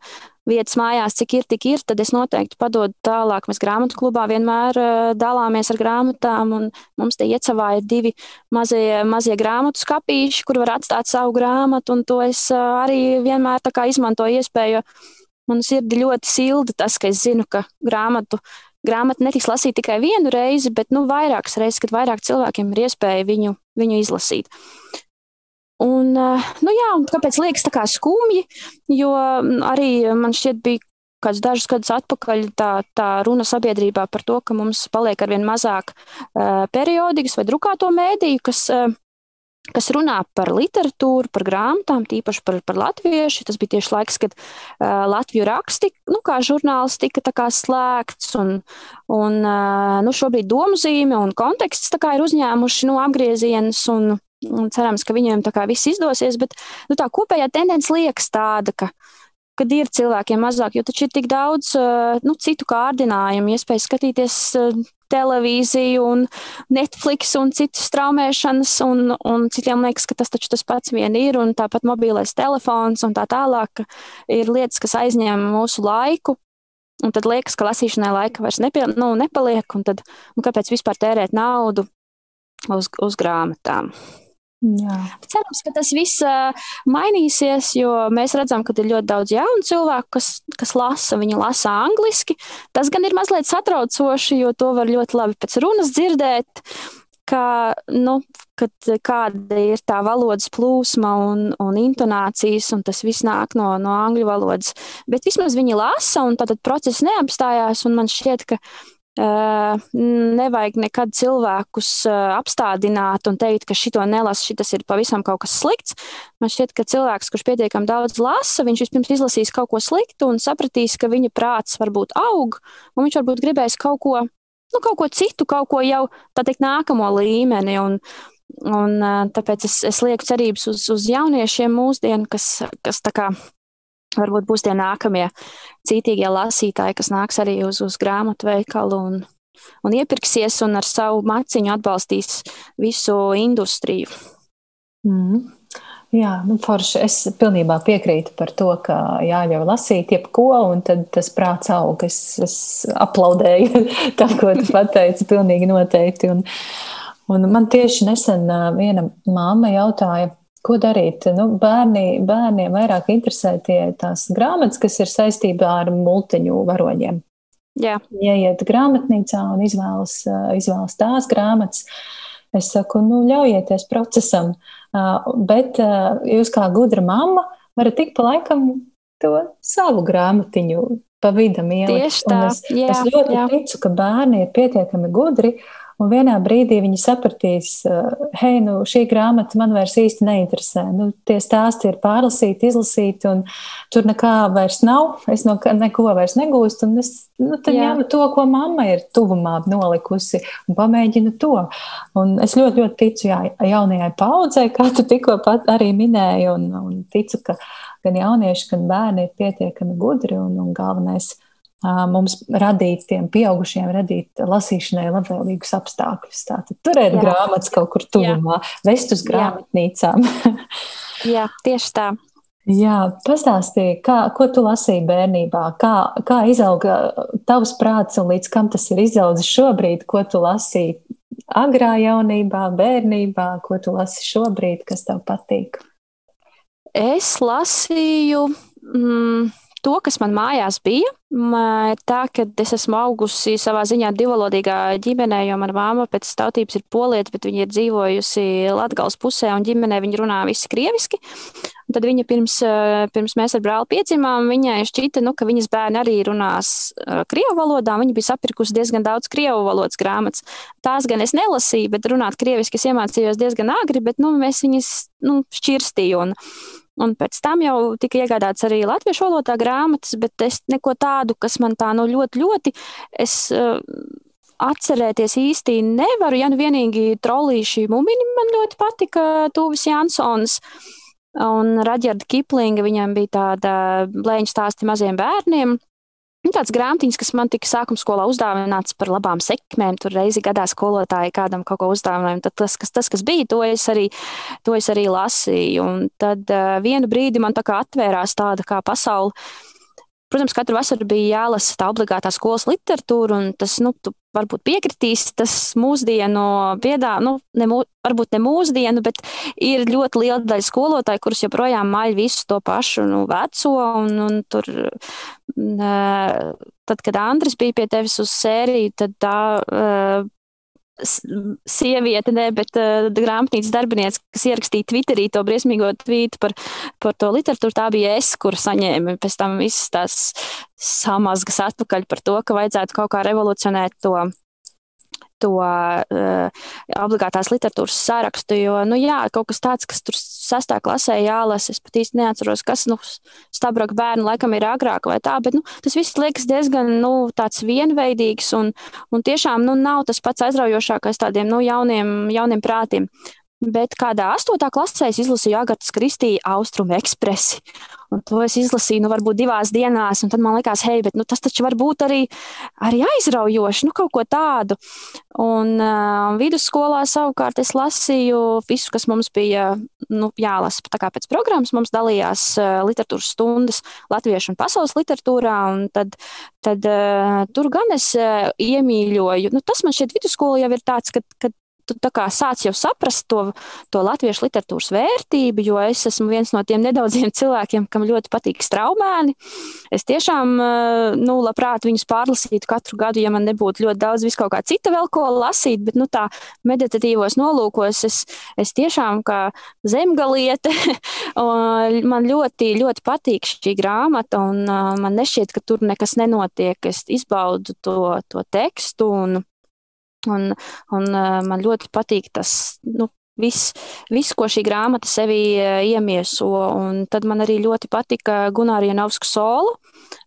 vietas mājās, cik ir, tik ir, tad es noteikti padodu tālāk. Mēs grāmatu klubā vienmēr uh, dalāmies ar grāmatām, un mums te iecavā ir divi mazie, mazie grāmatu skapīši, kur var atstāt savu grāmatu, un to es uh, arī vienmēr izmantoju iespēju. Man sirdi ļoti silda tas, ka es zinu, ka grāmatu grāmata netiks lasīta tikai vienu reizi, bet nu, vairākas reizes, kad vairāk cilvēkiem ir iespēja viņu, viņu izlasīt. Un, eh, nu jā, kāpēc liekas tā kā skumji? Jo arī man šķiet, bija kādus dažus gadus atpakaļ tā, tā runa sabiedrībā par to, ka mums paliek arvien mazāk uh, periodikas vai drukāto mēdīju, kas, uh, kas runā par literatūru, par grāmatām, tīpaši par, par latviešu. Tas bija tieši laiks, kad uh, Latviju raksti, nu, kā žurnāls tika kā slēgts, un, un uh, nu, šobrīd domzīme un konteksts ir uzņēmuši nu, apgriezienus. Un, un cerams, ka viņiem tā kā viss izdosies, bet nu, tā kopējā tendence liekas tāda, ka kad ir cilvēkiem mazāk, jo taču ir tik daudz eh, nu, citu kārdinājumu, iespēja skatīties televīziju un Netflix un citu straumēšanas, un, un citiem liekas, ka tas taču tas pats vien ir, un tāpat mobilais telefons un tā tālāk ir lietas, kas aizņem mūsu laiku. Un tad liekas, ka lasīšanai laika vairs nepie, nu, nepaliek, un tad nu, kāpēc vispār tērēt naudu uz, uz grāmatām? Jā. Cerams, ka tas viss mainīsies, jo mēs redzam, ka ir ļoti daudz jaunu cilvēku, kas, kas lasa. Viņi lasa angliski. Tas gan ir mazliet satraucoši, jo to var ļoti labi pēc runas dzirdēt. Ka, nu, kad, kāda ir tā valodas plūsma un, un intonācijas, un tas viss nāk no, no angļu valodas. Bet vismaz viņi lasa, un tad process neapstājās. Man šķiet, ka Nevajag nekad cilvēkus apstādināt un teikt, ka šito nelasa, šis ir pavisam kaut kas slikts. Man šķiet, ka cilvēks, kurš pietiekami daudz lasa, viņš vispirms izlasīs kaut ko sliktu un sapratīs, ka viņa prāts varbūt aug, un viņš varbūt gribēs kaut ko, nu, kaut ko citu, kaut ko jau tā teikt, nākamo līmeni. Un, un tāpēc es, es lieku cerības uz, uz jauniešiem mūsdienu, kas, kas tā kā varbūt būs tie nākamie cītīgie lasītāji, kas nāks arī uz, uz grāmatu veikalu un, un iepirksies un ar savu maciņu atbalstīs visu industriju. Mm. Jā, nu, forši. Es pilnībā piekrītu par to, ka jāļauj lasīt jebko, un tad tas prāts aug. Es, es aplaudēju tam, ko tu pateici, pilnīgi noteikti. Un, un man tieši nesen viena māma jautāja, Ko darīt? Nu, bērni, bērniem vairāk interesē tie tās grāmatas, kas ir saistībā ar multiņu varoņiem. Jā. Ieiet grāmatnīcā un izvēlas, izvēlas tās grāmatas. Es saku, nu, ļaujieties procesam, bet jūs kā gudra mamma varat tik pa laikam to savu grāmatiņu pa vidam ielikt. Tieši tā. Es, jā, es ļoti jā. ticu, ka bērni ir pietiekami gudri Un vienā brīdī viņi sapratīs, hei, nu, šī grāmata man vairs īsti neinteresē. Nu, tie stāsti ir pārlasīti, izlasīti, un tur nekā vairs nav. Es no neko vairs negūstu. Un es nu, ņemu to, ko mamma ir tuvumā nolikusi, un pamēģinu to. Un es ļoti, ļoti ticu jā, jaunajai paudzei, kā tu tikko arī minēji, un, un ticu, ka gan jaunieši, gan bērni ir pietiekami gudri un, un galvenais ir mums radīt, tiem pieaugušiem, radīt lasīšanai labvēlīgus apstākļus. Tātad turēt Jā. grāmatas kaut kur tuvumā, vest uz grāmatnīcām. Jā, tieši tā. Jā, pastāstīja, kā, ko tu lasīji bērnībā, kā, kā izauga tavs prāts un līdz kam tas ir izaudzis šobrīd, ko tu lasīji agrā jaunībā, bērnībā, ko tu lasi šobrīd, kas tev patīk? Es lasīju. Mm, to, kas man mājās bija. Tā, ka es esmu augusi savā ziņā divvalodīgā ģimenē, jo mana māma pēc tautības ir polieta, bet viņa ir dzīvojusi Latgales pusē, un ģimenē viņa runā visi krieviski. Un tad viņa pirms, pirms mēs ar brāli piedzimām, viņai šķita, nu, ka viņas bērni arī runās krievu valodā. Viņa bija sapirkusi diezgan daudz krievu valodas grāmatas. Tās gan es nelasīju, bet runāt krieviski es iemācījos diezgan agri, bet nu, mēs viņas nu, šķirstīju. Un, pēc tam jau tika iegādāts arī latviešu valodā grāmatas, bet es neko tādu, kas man tā nu ļoti, ļoti es, uh, atcerēties īsti nevaru. Ja nu vienīgi trolīši mumini man ļoti patika Tūvis Jansons. Un Raģerda Kiplinga viņam bija tāda blēņu stāsti maziem bērniem. Nu, tāds grāmatiņš, kas man tika sākuma skolā uzdāvināts par labām sekmēm. Tur reizi gadā skolotāji kādam kaut ko uzdāvināja. Tad tas, kas, tas, kas bija, to es arī, to es arī lasīju. Un tad uh, vienu brīdi man tā kā atvērās tāda kā pasaule. Protams, katru vasaru bija jālasa tā obligātā skolas literatūra, un tas, nu, tu varbūt piekritīs, tas mūsdienu piedā, nu, ne, mū, varbūt ne mūsdienu, bet ir ļoti liela daļa skolotāju, kurus joprojām maļ visu to pašu nu, veco. Un, un tur, tad, kad Andris bija pie tevis uz sēriju, tad tā sieviete, ne, bet uh, grāmatnīcas darbiniece, kas ierakstīja Twitterī to briesmīgo tvītu par, par to literatūru, tā bija es, kur saņēma pēc tam visas tās samazgas atpakaļ par to, ka vajadzētu kaut kā revolucionēt to to uh, obligātās literatūras sarakstu. Jo, nu, jā, kaut kas tāds, kas tur sastā klasē jālasa, es pat īsti neatceros, kas, nu, stabrāk bērnu laikam ir agrāk vai tā, bet, nu, tas viss liekas diezgan, nu, tāds vienveidīgs un, un tiešām, nu, nav tas pats aizraujošākais tādiem, nu, jauniem, jauniem prātiem. Bet kādā astotā klasē es izlasīju Agatas Kristīnu Austrumu ekspresi. Un to es izlasīju, nu, varbūt divās dienās, un tad man likās, hei, bet nu, tas taču var būt arī, arī aizraujoši, nu, kaut ko tādu. Un uh, vidusskolā savukārt es lasīju visu, kas mums bija nu, jālasa. Tā kā pēc programmas mums dalījās uh, literatūras stundas latviešu un pasaules literatūrā, un tad, tad uh, tur gan es uh, iemīļoju. Nu, tas man šķiet vidusskola jau ir tāds, ka, ka tu sāc jau saprast to, to latviešu literatūras vērtību, jo es esmu viens no tiem nedaudziem cilvēkiem, kam ļoti patīk straumēni. Es tiešām, eh, nu, labprāt viņus pārlasītu katru gadu, ja man nebūtu ļoti daudz vis kaut kā cita vēl ko lasīt, bet, nu, tā meditatīvos nolūkos es, es tiešām kā zemgaliete, man ļoti, ļoti patīk šī grāmata, un eh, man nešķiet, ka tur nekas nenotiek. Es izbaudu to, to tekstu un Un, un uh, man ļoti patīk tas, nu, viss, vis, ko šī grāmata sevī uh, iemieso. Un tad man arī ļoti patika Gunārija Janovska solo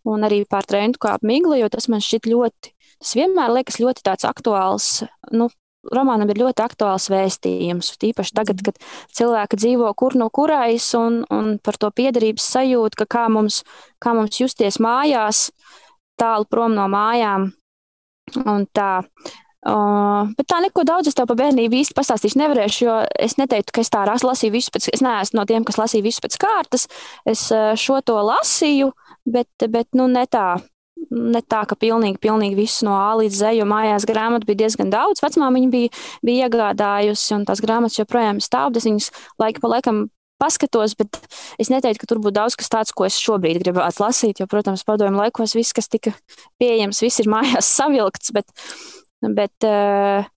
un arī pār trendu kā migla, jo tas man šķiet ļoti, tas vienmēr liekas ļoti tāds aktuāls, nu, romānam ir ļoti aktuāls vēstījums. Tīpaši tagad, kad cilvēki dzīvo kur no kurais un, un par to piederības sajūtu, ka kā mums, kā mums justies mājās, tālu prom no mājām. Un tā, Uh, bet tā neko daudz es tev par bērnību īsti pastāstīšu nevarēšu, jo es neteiktu, ka es tā lasīju visu pēc, es neesmu no tiem, kas lasīja visu pēc kārtas. Es uh, šo to lasīju, bet, bet nu, ne tā. Ne tā, ka pilnīgi, pilnīgi visu no A līdz Z, jo mājās grāmatu bija diezgan daudz. Vecmāmiņa bija, bija iegādājusi, un tās grāmatas joprojām stāv. Es viņas laika pa laikam paskatos, bet es neteiktu, ka tur būtu daudz kas tāds, ko es šobrīd gribētu lasīt. Jo, protams, padomju laikos viss, kas tika pieejams, viss ir mājās savilkts. Bet, uh, Bet, eh,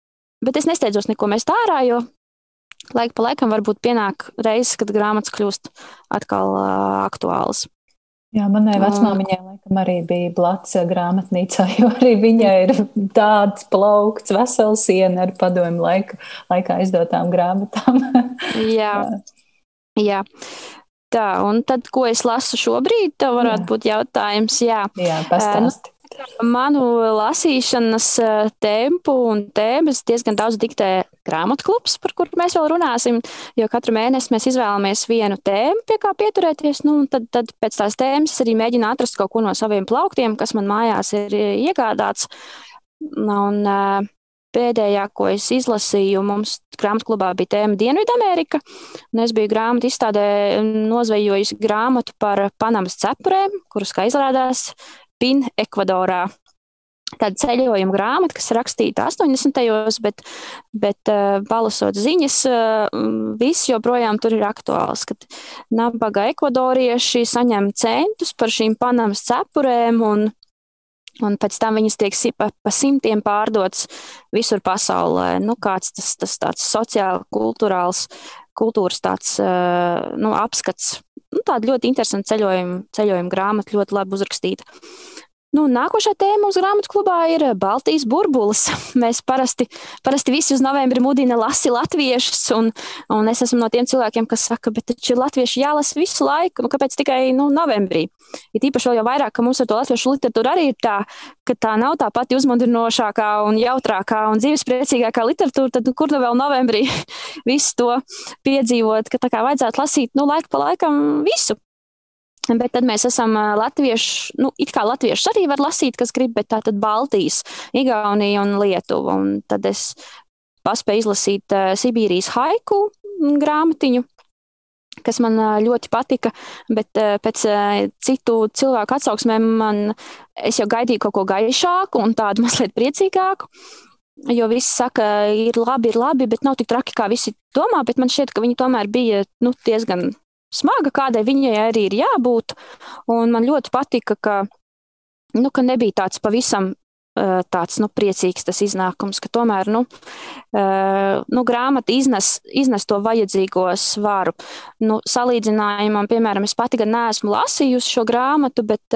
bet es nesteidzos neko mest ārā, jo laika pa laikam varbūt pienāk reizes, kad grāmatas kļūst atkal uh, aktuālas. Jā, manai vecmāmiņai laikam arī bija blats grāmatnīcā, jo arī viņai ir tāds plaukts, vesela siena ar padomu laika, laikā izdotām grāmatām. jā, jā. Tā, un tad, ko es lasu šobrīd, tev varētu jā. būt jautājums. Jā, jā pastāsti. Manu lasīšanas eh, tempu un tēmas diezgan daudz diktē grāmatu klubs, par kuru mēs vēl runāsim. Jo katru mēnesi mēs izvēlamies vienu tēmu, pie kā pieturēties. Nu, tad, tad pēc tās tēmas arī mēģinu atrast kaut ko no saviem plauktiem, kas man mājās ir iegādāts. Un, eh, Pēdējā, ko es izlasīju, mums grāmatklubā bija tēma Dienvidamerika. Es biju grāmatu izstādē nozvejojusi grāmatu par Panamas cepurēm, kuras, kā izrādās, PIN Ekvadorā. Tāda ceļojuma grāmata, kas rakstīta 80. gados, bet, bet uh, palasot ziņas, uh, viss joprojām tur ir aktuāls. Kad nabaga ekvadorieši saņem centus par šīm Panamas cepurēm, un, un pēc tam viņas tiek pa, pa simtiem pārdotas visur pasaulē. Nu, kāds tas, tas tāds sociāli, kultūrāls, kultūras tāds, uh, nu, apskats. Nu, tāda ļoti interesanta ceļojuma, ceļojuma grāmata, ļoti labi uzrakstīta. Nu, nākošā tēma uz grāmatu klubā ir Baltijas burbulis. Mēs parasti, parasti visi uz novembri mudina lasi latviešus, un, un es esmu no tiem cilvēkiem, kas saka, bet taču latvieši jālasa visu laiku, nu, kāpēc tikai nu, novembrī? Ir īpaši vēl jau vairāk, ka mums ar to latviešu literatūru arī ir tā, ka tā nav tā pati uzmundrinošākā un jautrākā un dzīvespriecīgākā literatūra, tad nu, kur nu vēl novembrī visu to piedzīvot, ka tā kā vajadzētu lasīt, nu, laiku pa laikam visu. Bet tad mēs esam latvieši, nu, it kā latvieši arī var lasīt, kas grib, bet tā tad Baltijas, Igaunija un Lietuva. Un tad es paspēju izlasīt Sibīrijas haiku grāmatiņu, kas man ļoti patika, bet pēc citu cilvēku atsauksmēm man, es jau gaidīju kaut ko gaišāku un tādu mazliet priecīgāku. Jo visi saka, ir labi, ir labi, bet nav tik traki, kā visi domā. Bet man šķiet, ka viņi tomēr bija nu, diezgan smaga, kādai viņai arī ir jābūt. Un man ļoti patika, ka, nu, ka nebija tāds pavisam tāds nu, priecīgs tas iznākums, ka tomēr nu, nu, grāmata iznes, iznes to vajadzīgo svaru. Nu, salīdzinājumam, piemēram, es pati gan neesmu lasījusi šo grāmatu, bet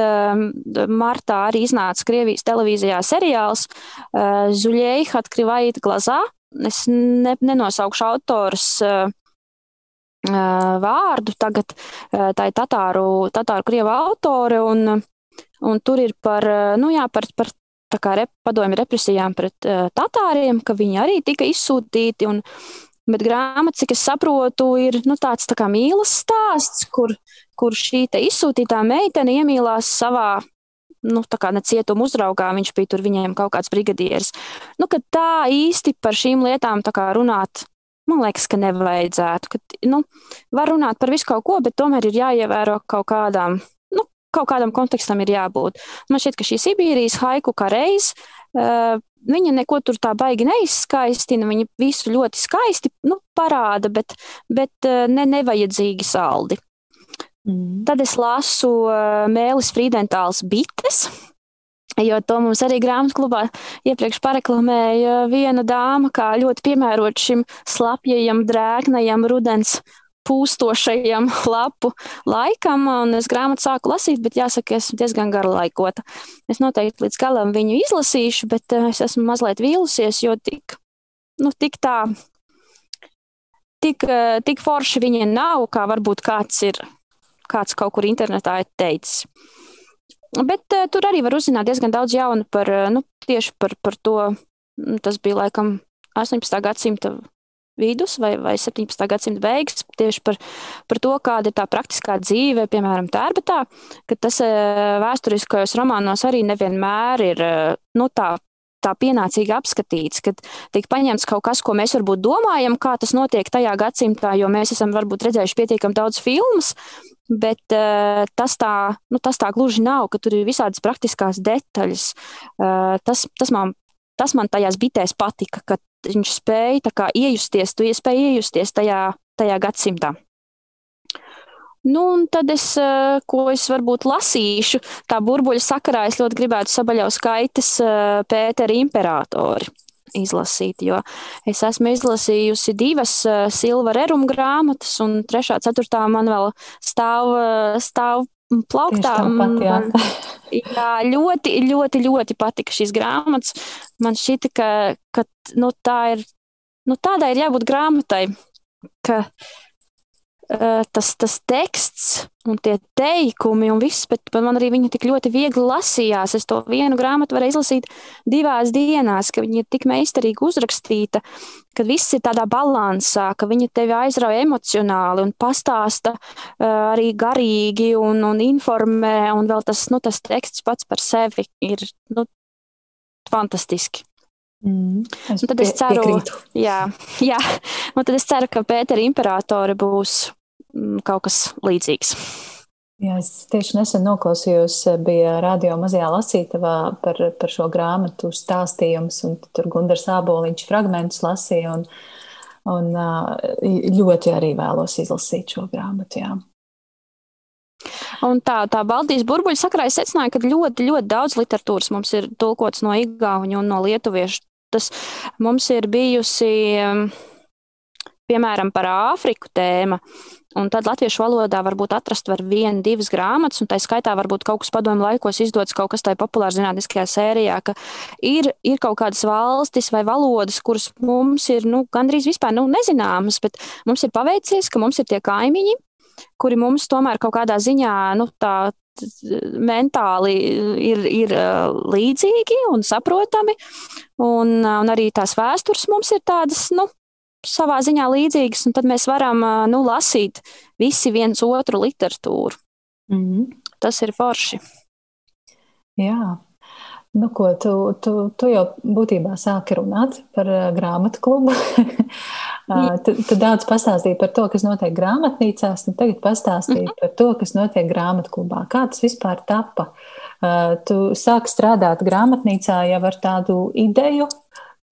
martā arī iznāca Krievijas televīzijā seriāls Zuļēja Hatkrivaita glazā. Es ne, nenosaukšu autors vārdu tagad, tā ir tatāru, tatāru krieva autore, un, un tur ir par, nu jā, par, par tā kā rep, padomju represijām pret uh, tatāriem, ka viņi arī tika izsūtīti. Un, bet grāmata, cik es saprotu, ir nu, tāds tā kā mīlas stāsts, kur, kur šī izsūtītā meitene iemīlās savā. Nu, tā kā ne cietuma uzraugā, viņš bija tur viņiem kaut kāds brigadieris. Nu, tā īsti par šīm lietām runāt, man liekas, ka nevajadzētu. Ka, nu, var runāt par visu kaut ko, bet tomēr ir jāievēro kaut kādām kaut kādam kontekstam ir jābūt. Man šķiet, ka šī Sibīrijas haiku kā reiz. Uh, viņa neko tur tā baigi neizskaistina. Viņa visu ļoti skaisti nu, parāda, bet, bet uh, ne nevajadzīgi saldi. Mm. Tad es lasu uh, Mēlis Friedentāls bites. Jo to mums arī grāmatā klubā iepriekš pareklamēja viena dāma, kā ļoti piemērot šim slapjajam, drēgnajam rudens pūstošajam lapu laikam, un es grāmatu sāku lasīt, bet jāsaka, esmu diezgan garlaikota. Es noteikti līdz galam viņu izlasīšu, bet eh, es esmu mazliet vīlusies, jo tik, nu, tik tā, tik, eh, tik forši viņa nav, kā varbūt kāds ir, kāds kaut kur internetā ir teicis. Bet uh, tur arī var uzzināt diezgan daudz jaunu par, nu, tieši par, par to, tas bija laikam 18. gadsimta vidus vai, vai 17. gadsimta beigas, tieši par, par to, kāda ir tā praktiskā dzīve, piemēram, tērbetā, ka tas e, vēsturiskajos romānos arī nevienmēr ir nu, tā. Tā pienācīgi apskatīts, kad tiek paņemts kaut kas, ko mēs varbūt domājam, kā tas notiek tajā gadsimtā, jo mēs esam varbūt redzējuši pietiekami daudz filmas, Bet uh, tas, tā, nu, tas tā gluži nav, ka tur ir visādas praktiskās detaļas. Uh, tas, tas, man, tas man tajās bitēs patika, ka viņš spēja iejusties, tu iespēji iejusties tajā, tajā gadsimtā. Nu, un tad es, eh, ko es varbūt lasīšu, tā burbuļu sakarā es ļoti gribētu sabaļau skaitas eh, Pētera imperatori izlasīt, jo es esmu izlasījusi divas uh, Silva Rerum grāmatas, un trešā, ceturtā man vēl stāv, stāv plauktā. Pat, jā. jā, ļoti, ļoti, ļoti patika šīs grāmatas. Man šķita, ka, ka nu, tā ir, nu, tādai ir jābūt grāmatai, ka tas, tas teksts un tie teikumi un viss, bet man arī viņa tik ļoti viegli lasījās. Es to vienu grāmatu varēju izlasīt divās dienās, ka viņa ir tik meistarīgi uzrakstīta, ka viss ir tādā balansā, ka viņa tevi aizrauja emocionāli un pastāsta uh, arī garīgi un, un informē, un vēl tas, nu, tas teksts pats par sevi ir nu, fantastiski. Mm, es un tad es ceru, piekrītu. jā, jā, un tad es ceru, ka Pētera imperatori būs Mm, kaut kas līdzīgs. Jā, es tieši nesen noklausījos, eh, bija radio mazajā lasītavā par, par šo grāmatu stāstījums, un tur Gundars Āboliņš fragmentus lasīja, un, un ļoti arī vēlos izlasīt šo grāmatu, jā. Un tā, tā Baltijas burbuļu sakarā es secināju, ka ļoti, ļoti daudz literatūras mums ir tulkots no igauņu un no lietuviešu. Tas mums ir bijusi, piemēram, par Āfriku tēma. Un tad latviešu valodā varbūt atrast var vienu, divas grāmatas, un tā skaitā varbūt kaut kas padomu laikos izdodas kaut kas tajā populāra zinātniskajā sērijā, ka ir, ir kaut kādas valstis vai valodas, kuras mums ir nu, gandrīz vispār nu, nezināmas, bet mums ir paveicies, ka mums ir tie kaimiņi, kuri mums tomēr kaut kādā ziņā nu, tā, mentāli ir, ir līdzīgi un saprotami, un, un arī tās vēstures mums ir tādas, nu, savā ziņā līdzīgas, un tad mēs varam nu, lasīt visi viens otru literatūru. Mm -hmm. Tas ir forši. Jā. Nu, ko, tu, tu, tu jau būtībā sāki runāt par grāmatu klubu. tu, tu daudz pastāstīji par to, kas notiek grāmatnīcās, un tagad pastāstīji mm -hmm. par to, kas notiek grāmatu klubā. Kā tas vispār tappa? Uh, tu sāki strādāt grāmatnīcā jau ar tādu ideju,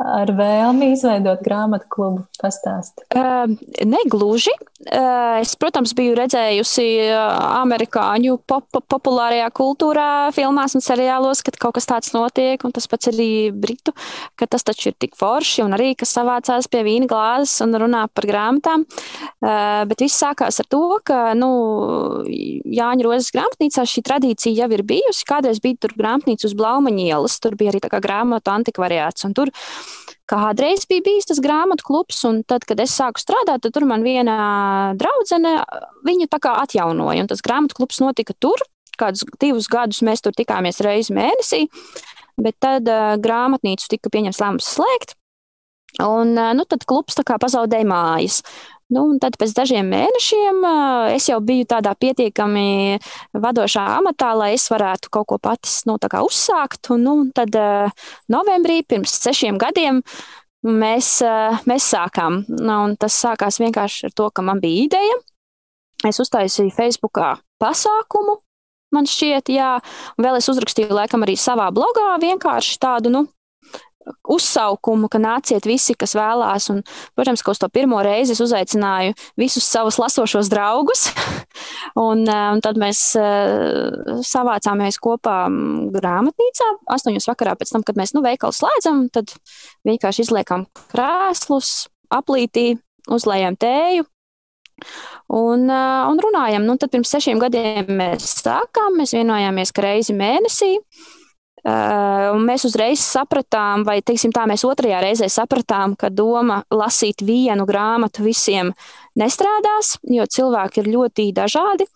ar vēlmi izveidot grāmatu klubu pastāstu? Uh, negluži. Es, protams, biju redzējusi amerikāņu pop populārajā kultūrā, filmās un seriālos, kad kaut kas tāds notiek, un tas pats arī britu, ka tas taču ir tik forši, un arī, kas savācās pie vīna glāzes un runā par grāmatām. Bet viss sākās ar to, ka, nu, Jāņa Rozes grāmatnīcā šī tradīcija jau ir bijusi. Kādreiz bija tur grāmatnīca uz Blaumaņa ielas, tur bija arī tā kā grāmatu antikvariāts, un tur Kādreiz bija bijis tas grāmatu klubs, un tad, kad es sāku strādāt, tad tur man viena draudzene viņu tā kā atjaunoja. Un tas grāmatu klubs notika tur. Kādus divus gadus mēs tur tikāmies reizi mēnesī, bet tad uh, grāmatnīcu tika pieņemts lēmums slēgt. Un nu, tad klubs pazaudēja mājas. Nu, tad pēc dažiem mēnešiem es jau biju tādā pietiekami vadošā amatā, lai es varētu kaut ko pati nu, uzsākt. Un, nu, tad novembrī pirms sešiem gadiem mēs, mēs sākām. Nu, tas sākās vienkārši ar to, ka man bija ideja. Es uztaisīju Facebookā pasākumu, man šķiet, jā. Un vēl es uzrakstīju, laikam, arī savā blogā vienkārši tādu, nu, uzsaukumu, ka nāciet visi, kas vēlās. Un, protams, ka uz to pirmo reizi es uzaicināju visus savus lasošos draugus. un, eh, un tad mēs uh, savācāmies kopā grāmatnīcā. Astoņos vakarā pēc tam, kad mēs nu, veikalu slēdzam, tad vienkārši izliekam krēslus, aplītī, uzlējam tēju. Un, uh, un runājam, nu, tad pirms sešiem gadiem mēs sākām, mēs vienojāmies, ka reizi mēnesī uh, Uh, mēs uzreiz sapratām, vai teiksim, tā mēs otrajā reizē sapratām, ka doma lasīt vienu grāmatu visiem nestrādās, jo cilvēki ir ļoti dažādi.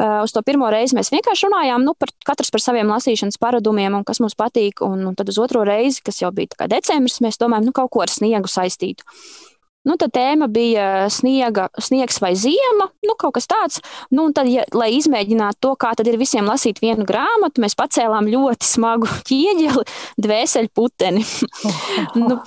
Uh, uz to pirmo reizi mēs vienkārši runājām nu, par katrs par saviem lasīšanas paradumiem un kas mums patīk. Un, un tad uz otro reizi, kas jau bija decembris, mēs domājam, nu, kaut ko ar sniegu saistītu. Nu, tad tēma bija sniega, sniegs vai ziema, nu, kaut kas tāds. Nu, tad, ja, lai izmēģinātu to, kā ir visiem lasīt vienu grāmatu, mēs pacēlām ļoti smagu ķieģeli, dvēseli puteni. nu,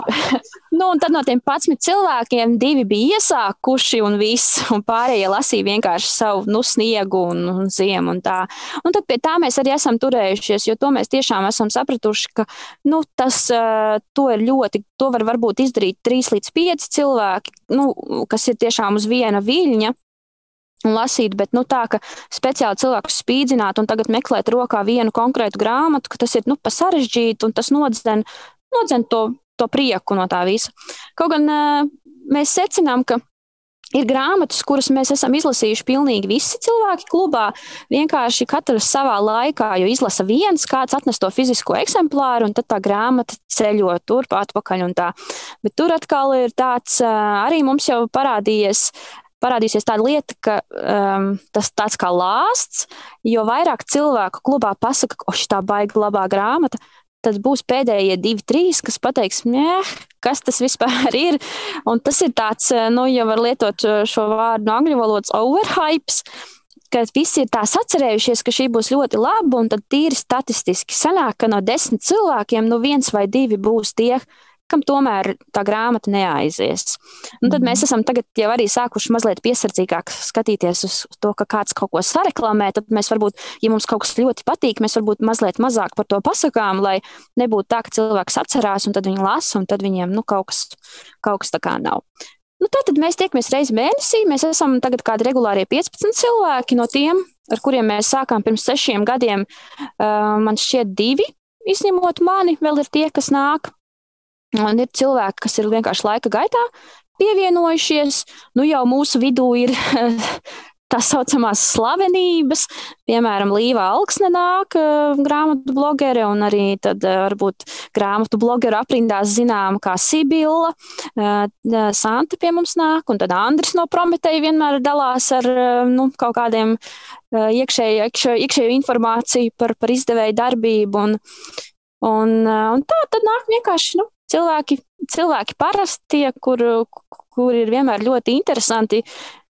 nu, un tad no tiem 11 cilvēkiem divi bija iesākuši un viss, un pārējie lasīja vienkārši savu nu, sniegu un, un ziemu un tā. Un tad pie tā mēs arī esam turējušies, jo to mēs tiešām esam sapratuši, ka nu, tas to ir ļoti, to var varbūt izdarīt 3 līdz 5 cilvēki nu, kas ir tiešām uz viena viļņa, un lasīt, bet nu, tā, ka speciāli cilvēku spīdzināt un tagad meklēt rokā vienu konkrētu grāmatu, ka tas ir nu, pa sarežģīti un tas nodzen, nodzen to, to prieku no tā visa. Kaut gan mēs secinām, ka Ir grāmatas, kuras mēs esam izlasījuši pilnīgi visi cilvēki klubā. Vienkārši katrs savā laikā, jo izlasa viens, kāds atnes to fizisko eksemplāru, un tad tā grāmata ceļo turp atpakaļ. Bet tur atkal ir tāds, arī mums jau parādījies parādīsies tāda lieta, ka um, tas tāds kā lāsts, jo vairāk cilvēku klubā pasaka, ka šī tā baigta labā grāmata, tad būs pēdējie divi, trīs, kas pateiks, kas tas vispār ir. Un tas ir tāds, eh, nu, ja var lietot eh, šo vārdu no angļu valodas, overhypes. Kad visi ir tā atcerējušies, ka šī būs ļoti laba, un tad tīri statistiski sanāk, ka no desmit cilvēkiem nu viens vai divi būs tie, kam tomēr tā grāmata neaizies. Un tad mēs mhm. esam tagad jau arī sākuši mazliet piesardzīgāk skatīties uz to, ka kāds kaut ko sareklamē. Tad mēs varbūt, ja mums kaut kas ļoti patīk, mēs varbūt mazliet mazāk par to pasakām, lai nebūtu tā, ka cilvēks atcerās un tad viņi lasa, un tad viņiem nu, kaut, kas, kaut kas tā kā nav. Nu, Tātad mēs tiekamies reizi mēnesī. Mēs esam tagad kādi regulārie 15 cilvēki no tiem, ar kuriem mēs sākām pirms sešiem gadiem. Uh, man šķiet, divi, izņemot mani, vēl ir tie, kas nāk. Un ir cilvēki, kas ir vienkārši laika gaitā pievienojušies. Nu, jau mūsu vidū ir tā saucamās slavenības, piemēram, Līva Alksne nāk, grāmatu blogere, un arī tad varbūt grāmatu blogeru aprindās zinām kā Sibila, Santa pie mums nāk, un tad Andris no Prometēja vienmēr dalās ar nu, kaut kādiem iekšēju, iekšēju, iekšēju informāciju par, par izdevēju darbību. Un, un, un tā tad nāk vienkārši nu, cilvēki, cilvēki parasti, kur, kur ir vienmēr ļoti interesanti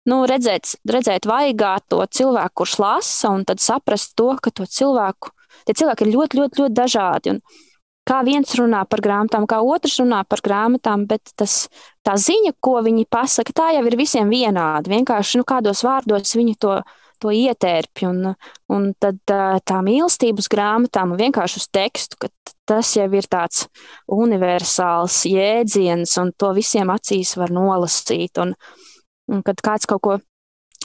nu, redzēt, redzēt vaigā to cilvēku, kurš lasa, un tad saprast to, ka to cilvēku, tie cilvēki ir ļoti, ļoti, ļoti dažādi. Un kā viens runā par grāmatām, kā otrs runā par grāmatām, bet tas, tā ziņa, ko viņi pasaka, tā jau ir visiem vienāda. Vienkārši nu, kādos vārdos viņi to to ietērpj. Un, un tad tā mīlestība uz grāmatām un vienkārši uz tekstu, ka tas jau ir tāds universāls jēdziens, un to visiem acīs var nolasīt. Un, Un kad kāds kaut ko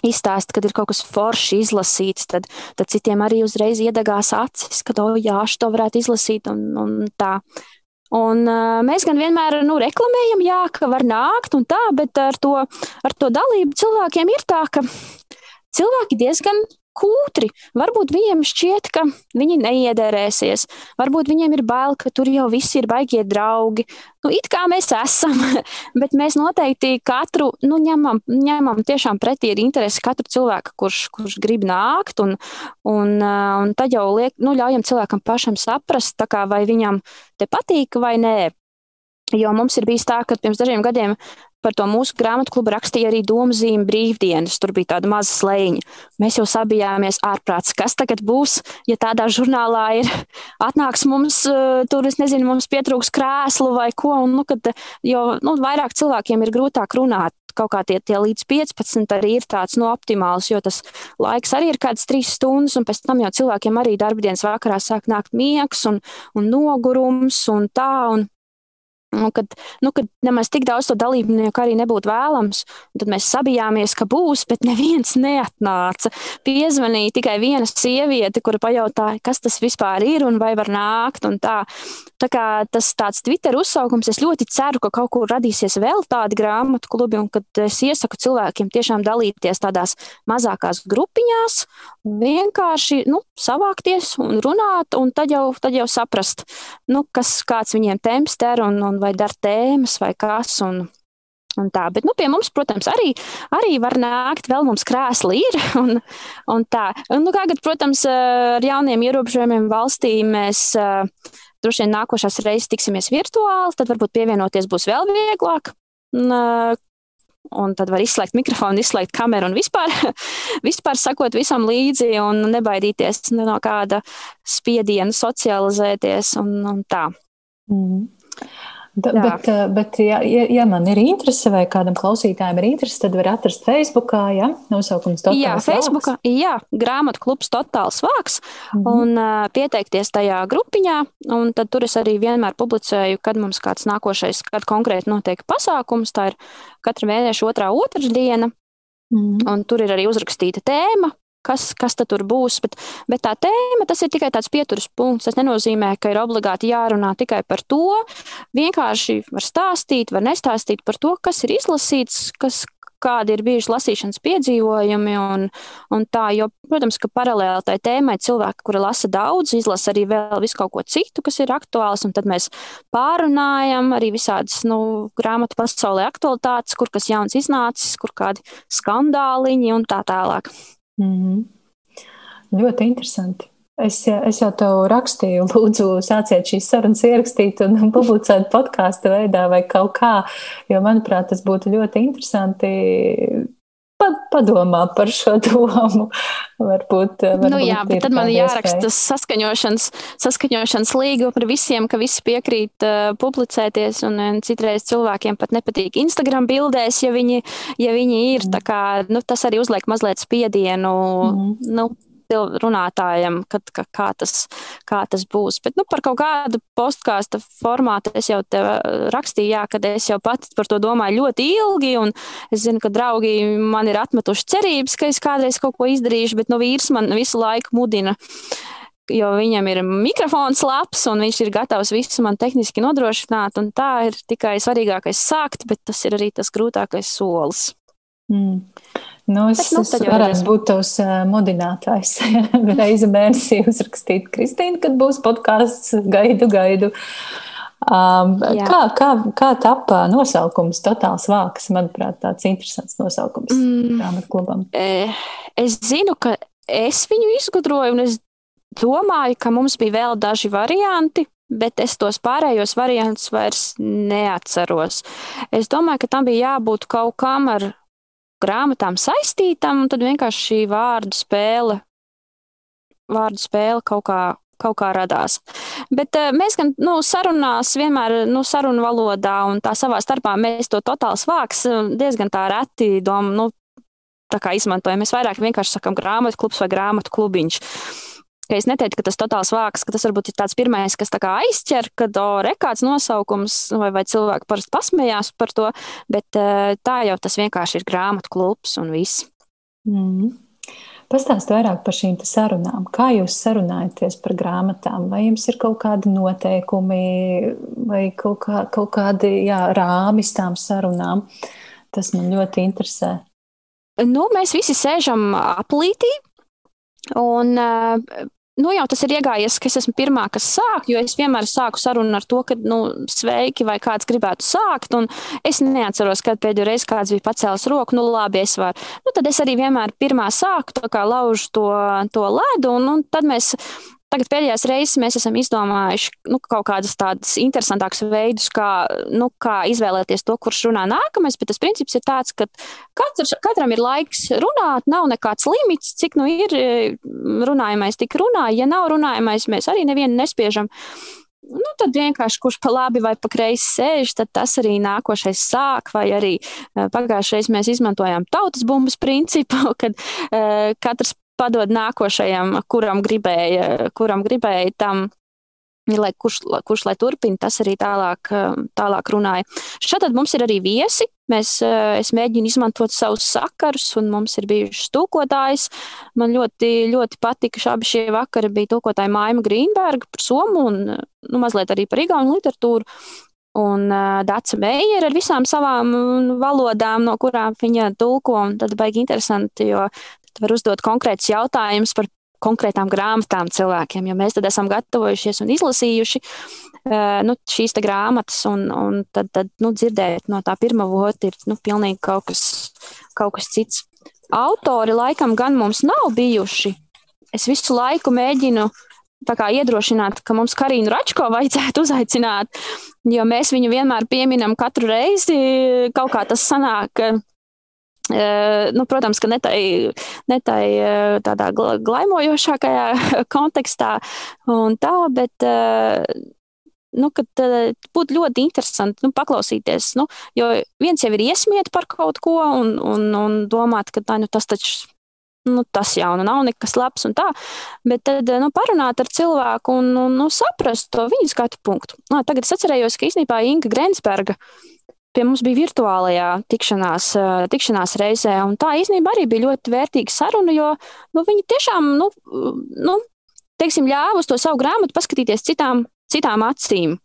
izstāsta, kad ir kaut kas forši izlasīts, tad, tad citiem arī uzreiz iedegās acis, ka, oh, jā, šo varētu izlasīt un, un tā. Un, uh, mēs gan vienmēr nu, reklamējam, jā, ka var nākt un tā, bet ar to, ar to dalību cilvēkiem ir tā, ka cilvēki diezgan kūtri. Varbūt viņiem šķiet, ka viņi neiederēsies. Varbūt viņiem ir bail, ka tur jau viss ir baigie draugi. Nu, it kā mēs esam, bet mēs noteikti katru nu, ņemam, ņemam tiešām pretī ar interesi katru cilvēku, kurš, kurš grib nākt. Un, un, un tad jau liek, nu, ļaujam cilvēkam pašam saprast, kā, vai viņam te patīk vai nē. Jo mums ir bijis tā, ka pirms dažiem gadiem par to mūsu grāmatu klubu rakstīja arī domzīme brīvdienas. Tur bija tāda maza slēņa. Mēs jau sabijāmies ārprāts, kas tagad būs, ja tādā žurnālā ir atnāks mums, eh, tur es nezinu, mums pietrūks krēslu vai ko. Un, nu, kad, jo nu, vairāk cilvēkiem ir grūtāk runāt. Kaut kā tie, tie līdz 15 arī ir tāds no nu, optimāls, jo tas laiks arī ir kāds trīs stundas, un pēc tam jau cilvēkiem arī darbdienas vakarā sāk nākt miegs un, un nogurums un tā. Un, Nu, kad, nu, kad nemaz tik daudz to dalībnieku arī nebūtu vēlams, tad mēs sabijāmies, ka būs, bet neviens neatnāca. Piezvanīja tikai viena sieviete, kura pajautāja, kas tas vispār ir un vai var nākt. Tā. tā kā tas tāds Twitter uzsaukums, es ļoti ceru, ka kaut kur radīsies vēl tādi grāmatu klubi, un kad es iesaku cilvēkiem tiešām dalīties tādās mazākās grupiņās, vienkārši nu, savākties un runāt, un tad jau, tad jau saprast, nu, kas, kāds viņiem temps ter un, un vai dara tēmas vai kas. Un, Un tā, bet nu, pie mums, protams, arī, arī var nākt, vēl mums krēsli ir. Un, un tā. Un, nu, kad, protams, ar jauniem ierobežojumiem valstī mēs uh, droši vien nākošās reizes tiksimies virtuāli, tad varbūt pievienoties būs vēl vieglāk. Un, uh, Un tad var izslēgt mikrofonu, izslēgt kameru un vispār, vispār sakot visam līdzi un nebaidīties no kāda spiediena, socializēties un, un tā. Mm. Da, bet, eh, bet ja, ja, ja man ir interese vai kādam klausītājam ir interese, tad var atrast Facebookā, ja? Nosaukums Totāls jā, Facebookā, vāks. Jā, grāmatu klubs Totāls vāks. Mm -hmm. un uh, pieteikties tajā grupiņā, un tad tur es arī vienmēr publicēju, kad mums kāds nākošais, kad konkrēti notiek pasākums, tā ir katra mēneša otrā otrdiena, mm un tur ir arī uzrakstīta tēma, kas, kas tur būs. Bet, bet tā tēma tas ir tikai tāds pieturas punkts. Tas nenozīmē, ka ir obligāti jārunā tikai par to. Vienkārši var stāstīt, var nestāstīt par to, kas ir izlasīts, kas, kādi ir bijuši lasīšanas piedzīvojumi. Un, un tā, jo, protams, ka paralēli tai tēmai cilvēki, kuri lasa daudz, izlasa arī vēl visu kaut ko citu, kas ir aktuāls. Tad mēs pārunājam arī visādas nu, grāmatu pasaulē aktualitātes, kur kas jauns iznācis, kur kādi skandāliņi un tā tālāk. Mm -hmm. Ļoti interesanti. Es, es jau tev rakstīju, lūdzu, sāciet šīs sarunas ierakstīt un publicēt podkāstu veidā vai kaut kā, jo, manuprāt, tas būtu ļoti interesanti padomā par šo domu. Varbūt, varbūt nu, jā, bet tad man jāraksta saskaņošanas, saskaņošanas līguma par visiem, ka visi piekrīt uh, publicēties. Un, un citreiz cilvēkiem pat nepatīk Instagram bildēs, ja viņi, ja viņi ir. Mm. Kā, nu, tas arī uzliek mazliet spiedienu. Mm. Nu, runātājam, kad, ka, kā, tas, kā tas būs. Bet nu, par kaut kādu postkāstu formātu es jau te uh, rakstīju, jā, kad es jau pati par to domāju ļoti ilgi. Es zinu, ka draugi man ir atmetuši cerības, ka es kādreiz kaut ko izdarīšu, bet nu, vīrs man visu laiku mudina. Jo viņam ir mikrofons labs, un viņš ir gatavs visu man tehniski nodrošināt. Tā ir tikai svarīgākais sākt, bet tas ir arī tas grūtākais solis. Mm. Nu, es, Bet, nu, es varētu būt tavs uh, modinātājs. Reizi mēnesī uzrakstīt Kristīnu, kad būs podkāsts. Gaidu, gaidu. Um, Jā. kā, kā, kā tapā nosaukums Totāls Vāks? Manuprāt, tāds interesants nosaukums mm. grāmatu klubam. Es zinu, ka es viņu izgudroju, un es domāju, ka mums bija vēl daži varianti, bet es tos pārējos variantus vairs neatceros. Es domāju, ka tam bija jābūt kaut kam ar grāmatām saistītam, un tad vienkārši šī vārdu spēle, vārdu spēle kaut kā, kaut kā radās. Bet uh, mēs gan nu, sarunās vienmēr nu, sarunu valodā un tā savā starpā mēs to totāls vāks eh, diezgan tā reti dom, nu, tā kā izmantojam. Mēs vairāk vienkārši sakam grāmatu klubs vai grāmatu klubiņš. Ka es neteiktu, ka tas totāls vāks, ka tas varbūt ir tāds pirmais, kas tā kā aizķer, kad re kāds nosaukums vai, vai cilvēki parasti pasmējās par to, bet tā jau tas vienkārši ir grāmatu klubs un viss. Mm. Pastāstiet vairāk par šīm sarunām. Kā jūs sarunājaties par grāmatām? Vai jums ir kaut kādi noteikumi vai kaut, kā, kaut kādi jā, rāmis tām sarunām? Tas man ļoti interesē. Nu, mēs visi sēžam aplītī un nu, jau tas ir iegājies, ka es esmu pirmā, kas sāk, jo es vienmēr sāku sarunu ar to, ka, nu, sveiki, vai kāds gribētu sākt, es neatceros, kad pēdējo reizi kāds bija pacēlis roku, nu, labi, es varu. Nu, tad es arī vienmēr pirmā sāku, tā kā laužu to, to ledu, un, un tad mēs Tagad pēdējās reizes mēs esam izdomājuši nu, kaut kādus tādus interesantākus veidus, kā, nu, kā izvēlēties to, kurš runā nākamais. Bet tas princips ir tāds, ka katrs, katram ir laiks runāt, nav nekāds limits, cik nu ir runājamais, tik runā. Ja nav runājamais, mēs arī nevienu nespiežam. Nu, tad vienkārši kurš pa labi vai pa kreisi sēž, tad tas arī nākošais sāk. Vai arī pagājušajā mēs izmantojām tautas bumbas principu, kad uh, katrs padod nākošajam, kuram gribēja, kuram gribēja tam. Lai kurš, kurš lai turpina, tas arī tālāk, tālāk runāja. Šeit mums ir arī viesi. Mēs, es mēģinu izmantot savus sakarus, un mums ir bijušas tūkotājs. Man ļoti, ļoti patika, ka abi šie vakari bija tūkotāja Maima Grīnberga par somu un nu, mazliet arī par igauņu literatūru. Un uh, Dāca Meija ar visām savām valodām, no kurām viņa tulko. Tad baigi interesanti, jo var uzdot konkrētus jautājumus par konkrētām grāmatām cilvēkiem, jo mēs tad esam gatavojušies un izlasījuši uh, nu, šīs grāmatas, un, un tad, tad nu, dzirdēt no tā pirmā vota ir nu, pilnīgi kaut kas, kaut kas cits. Autori laikam gan mums nav bijuši. Es visu laiku mēģinu iedrošināt, ka mums Karinu Račko vajadzētu uzaicināt, jo mēs viņu vienmēr pieminam katru reizi. Kaut kā tas sanāk, Nu, protams, ka ne tai, ne tai tādā glaimojošākajā kontekstā, tā, bet nu, būtu ļoti interesanti nu, paklausīties. Nu, jo viens jau ir iesmiet par kaut ko un, un, un domāt, ka tā, nu, tas taču. Nu, tas jau nu, nav nekas labs, un tā. Bet tad nu, parunāt ar cilvēku un, un nu, saprast to viņa skatu punktu. Nā, tagad es atcerējos, ka īstenībā Inga Grensberga uh, pie mums bija virtuālajā tikšanās, tikšanās reizē. Tā īstenībā arī bija ļoti vērtīga saruna, jo nu, viņi tiešām nu, nu, teiksim, ļāva uz to savu grāmatu paskatīties citām, citām acīm,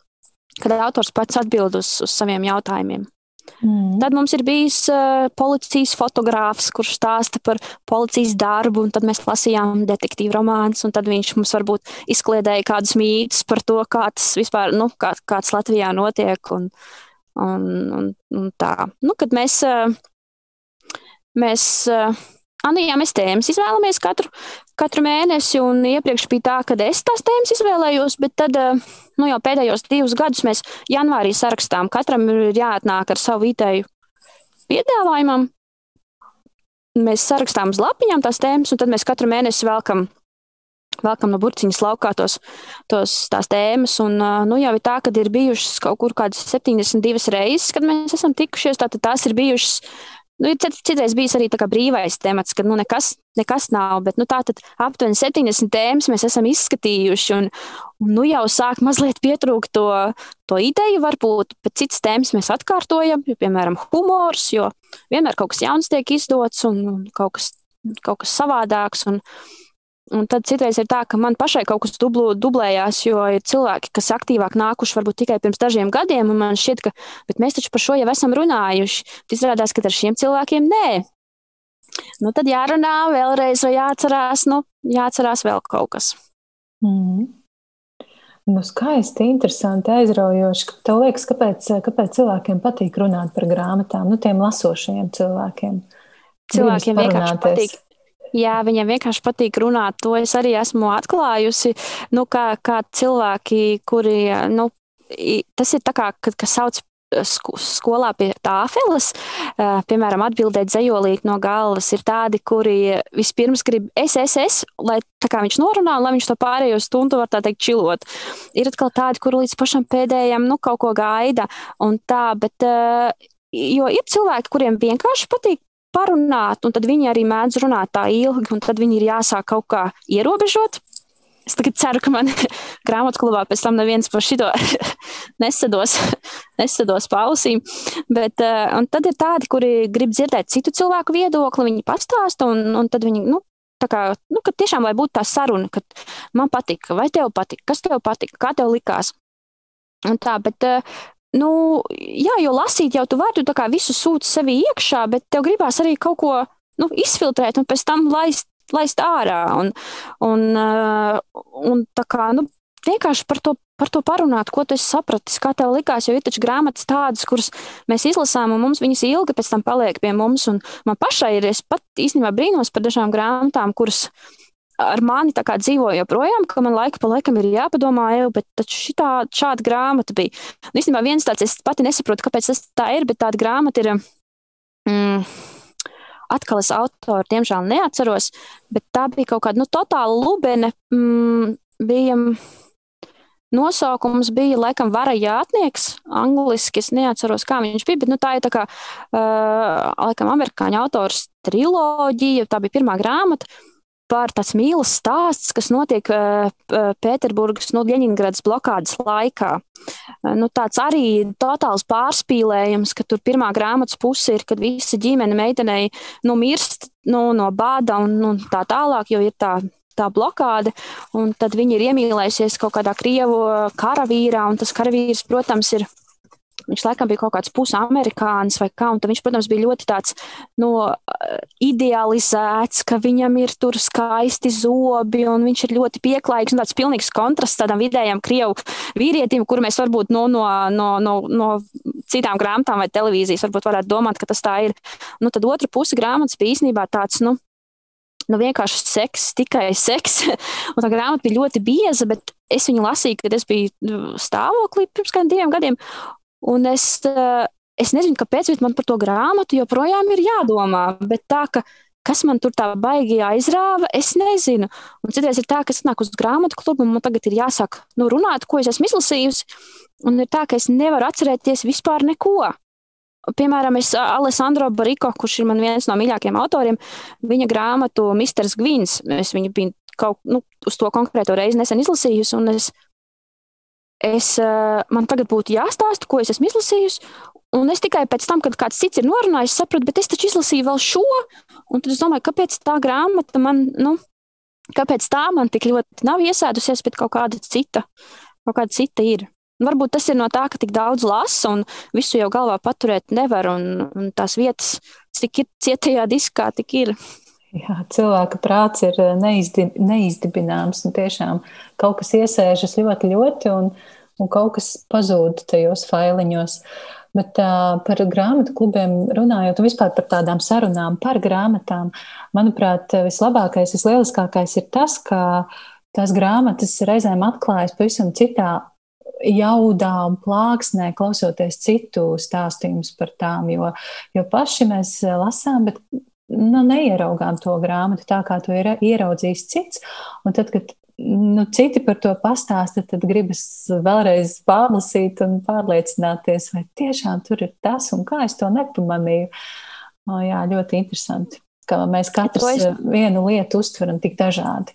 kad autors pats atbild uz, uz saviem jautājumiem. Mm. Tad mums ir bijis uh, policijas fotogrāfs, kurš stāsta par policijas darbu, un tad mēs lasījām detektīvu romānus, un tad viņš mums varbūt izkliedēja kādus mītus par to, kā tas vispār, nu, kā, kāds Latvijā notiek. Un, uh, Un, un, un tā, nu, kad mēs, mēs, nu, jā, mēs tēmas izvēlamies katru, katru mēnesi, un iepriekš bija tā, ka es tās tēmas izvēlējos, bet tad, nu, jau pēdējos divus gadus mēs janvārī sarakstām. Katram ir jāatnāk ar savu ideju piedāvājumam. Mēs sarakstām uz lapiņām tās tēmas, un tad mēs katru mēnesi velkam velkam no burciņas laukā tos, tos tās tēmas. Un, nu, jau ir tā, ka ir bijušas kaut kur kādas 72 reizes, kad mēs esam tikušies. Tātad tās ir bijušas. Nu, ir citreiz bijis arī brīvais temats, kad nu, nekas, nekas nav. Bet nu, tā tad aptuveni 70 tēmas mēs esam izskatījuši. Un, un nu, jau sāk mazliet pietrūkt to, to ideju, varbūt. Bet citas tēmas mēs atkārtojam, jo, piemēram, humors, jo vienmēr kaut kas jauns tiek izdots un, un kaut, kas, kaut kas savādāks. Un, Un tad citreiz ir tā, ka man pašai kaut kas dublu, dublējās, jo ir cilvēki, kas aktīvāk nākuši varbūt tikai pirms dažiem gadiem, un man šķiet, ka mēs taču par šo jau esam runājuši. Tad izrādās, ka ar šiem cilvēkiem nē. Nu, tad jārunā vēlreiz, vai jāatcerās, nu, jāatcerās vēl kaut kas. Mm. Nu, skaisti, interesanti, aizraujoši. Tev liekas, kāpēc, kāpēc cilvēkiem patīk runāt par grāmatām, nu, tiem lasošajiem cilvēkiem? Cilvēkiem vienkārši patīk Jā, viņiem vienkārši patīk runāt. To es arī esmu atklājusi. Nu, kā, kā cilvēki, kuri, nu, tas ir tā kā, kad, kas sauc skolā pie tāfeles, piemēram, atbildēt zejolīt no galvas, ir tādi, kuri vispirms grib es, es, es, lai tā kā viņš norunā, lai viņš to pārējo stundu var tā teikt čilot. Ir atkal tādi, kuri līdz pašam pēdējam, nu, kaut ko gaida un tā, bet, jo ir cilvēki, kuriem vienkārši patīk parunāt, un tad viņi arī mēdz runāt tā ilgi, un tad viņi ir jāsāk kaut kā ierobežot. Es tagad ceru, ka man grāmatu klubā pēc tam neviens par šito nesados, nesados pausīm. Bet, uh, tad ir tādi, kuri grib dzirdēt citu cilvēku viedokli, viņi pastāsta, un, un tad viņi, nu, tā kā, nu, ka tiešām lai būtu tā saruna, ka man patīk, vai tev patīk, kas tev patīk, kā tev likās. Un tā, bet, nu, jā, jo lasīt jau tu vari, tu visu sūti sevi iekšā, bet tev gribās arī kaut ko nu, izfiltrēt un pēc tam laist, laist ārā. Un, un, un tā kā, nu, vienkārši par to, par to parunāt, ko tu saprati, kā tev likās. Jo ir taču grāmatas tādas, kuras mēs izlasām, un mums viņas ilgi pēc tam paliek pie mums. Man pašai ir, es pat īstenībā brīnos par dažām grāmatām, kuras ar mani dzīvo joprojām, ka man laika pa laikam ir jāpadomā, jau, bet šitā, šāda grāmata bija. Un, īstenībā viens tāds, es pati nesaprotu, kāpēc tas tā ir, bet tāda grāmata ir. Mm, Atkal es autoru, diemžēl, neatceros, bet tā bija kaut kāda nu, totāla lubene. Mm, bija Nosaukums bija laikam Vara Jātnieks, angliski es neatceros, kā viņš bija, bet nu, tā ir tā kā, uh, laikam, amerikāņu autors triloģija, tā bija pirmā grāmata par tāds mīlas stāsts, kas notiek uh, Pēterburgas, nu, Ļeņingradas blokādes laikā. Uh, nu, tāds arī totāls pārspīlējums, ka tur pirmā grāmatas puse ir, kad visa ģimene meitenei nu, mirst nu, no bāda un, un tā tālāk, jo ir tā tā blokāde, un tad viņi ir iemīlējušies kaut kādā krievu karavīrā, un tas karavīrs, protams, ir. Viņš laikam bija kaut kāds pusamerikānis vai kā, un viņš, protams, bija ļoti tāds no, idealizēts, ka viņam ir tur skaisti zobi, un viņš ir ļoti pieklājīgs, un tāds pilnīgs kontrasts tādam vidējam krievu vīrietim, kur mēs varbūt no, no, no, no, no citām grāmatām vai televīzijas varbūt varētu domāt, ka tas tā ir. Nu, tad otra puse grāmatas bija īstenībā tāds, nu, nu, vienkārši seks, tikai seks. un tā grāmata bija ļoti bieza, bet es viņu lasīju, kad es biju nu, stāvoklī pirms kādiem diviem gadiem. Un es, eh, es nezinu, kāpēc, bet man par to grāmatu joprojām ir jādomā. Bet tā, ka kas man tur tā baigi aizrāva, es nezinu. Un citreiz ir tā, ka es nāku uz grāmatu klubu, un man tagad ir jāsāk nu, runāt, ko es esmu izlasījusi. Un ir tā, ka es nevaru atcerēties vispār neko. Piemēram, es Alessandro Bariko, kurš ir viens no mīļākajiem autoriem, viņa grāmatu Misters Gvins. Es viņu biju kaut nu, uz to konkrēto reizi nesen izlasījusi, un es, es, man tagad būtu jāstāsta, ko es esmu izlasījusi. Un es tikai pēc tam, kad kāds cits ir norunājis, sapratu, bet es taču izlasīju vēl šo. Un tad es domāju, kāpēc tā grāmata man, nu, kāpēc tā man tik ļoti nav iesēdusies, bet kaut kāda cita, kaut kāda cita ir. Varbūt tas ir no tā, ka tik daudz lasa un visu jau galvā paturēt nevar, un, un tās vietas, cik ir cietajā diskā, tik ir. Jā, cilvēka prāts ir eh, neizdi, neizdibināms, un tiešām kaut kas iesēžas ļoti, ļoti, un, un kaut kas pazūd tajos failiņos. Bet uh, par grāmatu klubiem runājot, un vispār par tādām sarunām par grāmatām, manuprāt, vislabākais, vislieliskākais ir tas, ka tās grāmatas reizēm atklājas pavisam citā jaudā un plāksnē, klausoties citu stāstījumus par tām, jo, jo paši mēs lasām, bet nu, neieraugām to grāmatu tā, kā to ir ieraudzījis cits. Un tad, kad nu, citi par to pastāsta, tad gribas vēlreiz pārlasīt un pārliecināties, vai tiešām tur ir tas un kā es to nepamanīju. O, jā, ļoti interesanti, ka mēs katrs vienu lietu uztveram tik dažādi.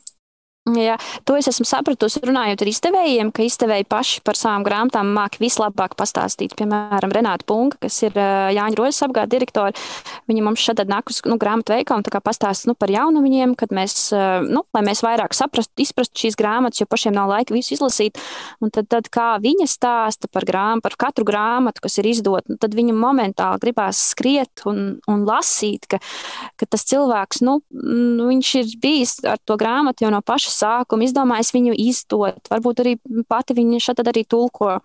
Jā, to es esmu sapratusi, runājot ar izdevējiem, ka izdevēji paši par savām grāmatām māki vislabāk pastāstīt. Piemēram, Renāta Punga, kas ir Jāņa Rozes apgāde direktori, viņa mums šeit nāk uz nu, grāmatu veikalu un pastāsta nu, par jaunumiem, kad mēs, nu, lai mēs vairāk saprastu, izprastu šīs grāmatas, jo pašiem nav laika visu izlasīt. Un tad, tad kā viņa stāsta par, grām, par katru grāmatu, kas ir izdota, nu, tad viņam momentāli gribās skriet un, un lasīt, ka, ka tas cilvēks, nu, viņš ir bijis ar to grāmatu jau no paša sākuma izdomājis viņu izdot. Varbūt arī pati viņa šeit arī tulko.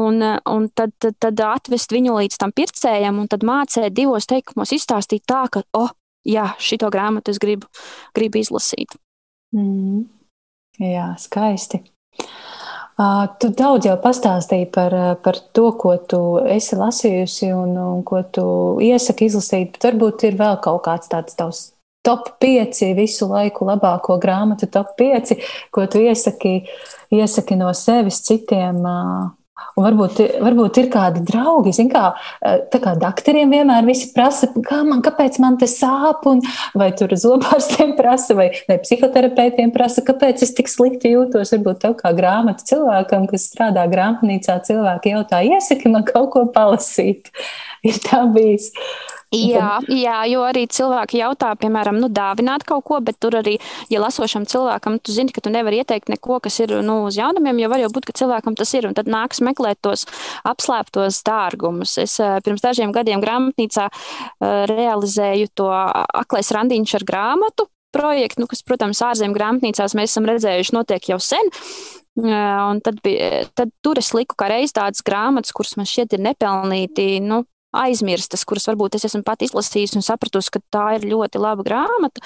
Un, un tad, tad, tad atvest viņu līdz tam pircējam, un tad mācīt divos teikumos izstāstīt tā, ka, oh, jā, šito grāmatu es gribu, gribu izlasīt. Mm. Jā, skaisti. Uh, tu daudz jau pastāstīji par, par to, ko tu esi lasījusi un, un ko tu iesaki izlasīt, bet varbūt ir vēl kaut kāds tāds tavs top 5 visu laiku labāko grāmatu, top 5, ko tu iesaki, iesaki no sevis citiem Un varbūt, varbūt ir kādi draugi, kā, eh, tā kā doktoriem vienmēr visi prasa, kā man, kāpēc man te sāp, un vai tur zobārstiem prasa, vai ne, psihoterapeitiem prasa, kāpēc es tik slikti jūtos. Varbūt tev kā grāmatu cilvēkam, kas strādā grāmatnīcā, cilvēki jautā, iesaki man kaut ko palasīt. Ir tā bijis. Jā, jā, jo arī cilvēki jautā, piemēram, nu, dāvināt kaut ko, bet tur arī, ja lasošam cilvēkam, tu zini, ka tu nevari ieteikt neko, kas ir nu, uz jaunumiem, jo var jau būt, ka cilvēkam tas ir, un tad nāks meklēt tos apslēptos dārgumus. Es eh, pirms dažiem gadiem grāmatnīcā eh, realizēju to aklais randiņš ar grāmatu projektu, nu, kas, protams, ārzemju grāmatnīcās mēs esam redzējuši notiek jau sen. Eh, un tad, bija, tad tur es liku kā reiz tādas grāmatas, kuras man šķiet ir nepelnīti nu, aizmirstas, kuras varbūt es esmu pat izlasījusi un sapratusi, ka tā ir ļoti laba grāmata,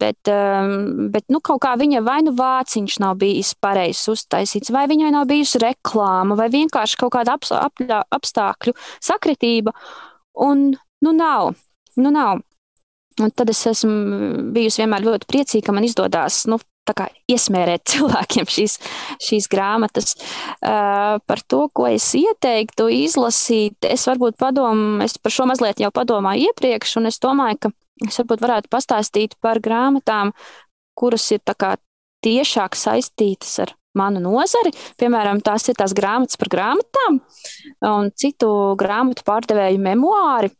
bet, um, bet nu, kaut kā viņa vai nu vāciņš nav bijis pareizs uztaisīts, vai viņai nav bijusi reklāma, vai vienkārši kaut kāda ap, ap, apstākļu sakritība. Un nu nav. Nu, nav. Un tad es esmu bijusi vienmēr ļoti priecīga, ka man izdodas nu, kā, iesmērēt cilvēkiem šīs, šīs grāmatas. Uh, par to, ko es ieteiktu izlasīt, es varbūt padomu, es par šo mazliet jau padomāju iepriekš, un es domāju, ka es varbūt varētu pastāstīt par grāmatām, kuras ir kā, tiešāk saistītas ar manu nozari. Piemēram, tās ir tās grāmatas par grāmatām un citu grāmatu pārdevēju memoāri.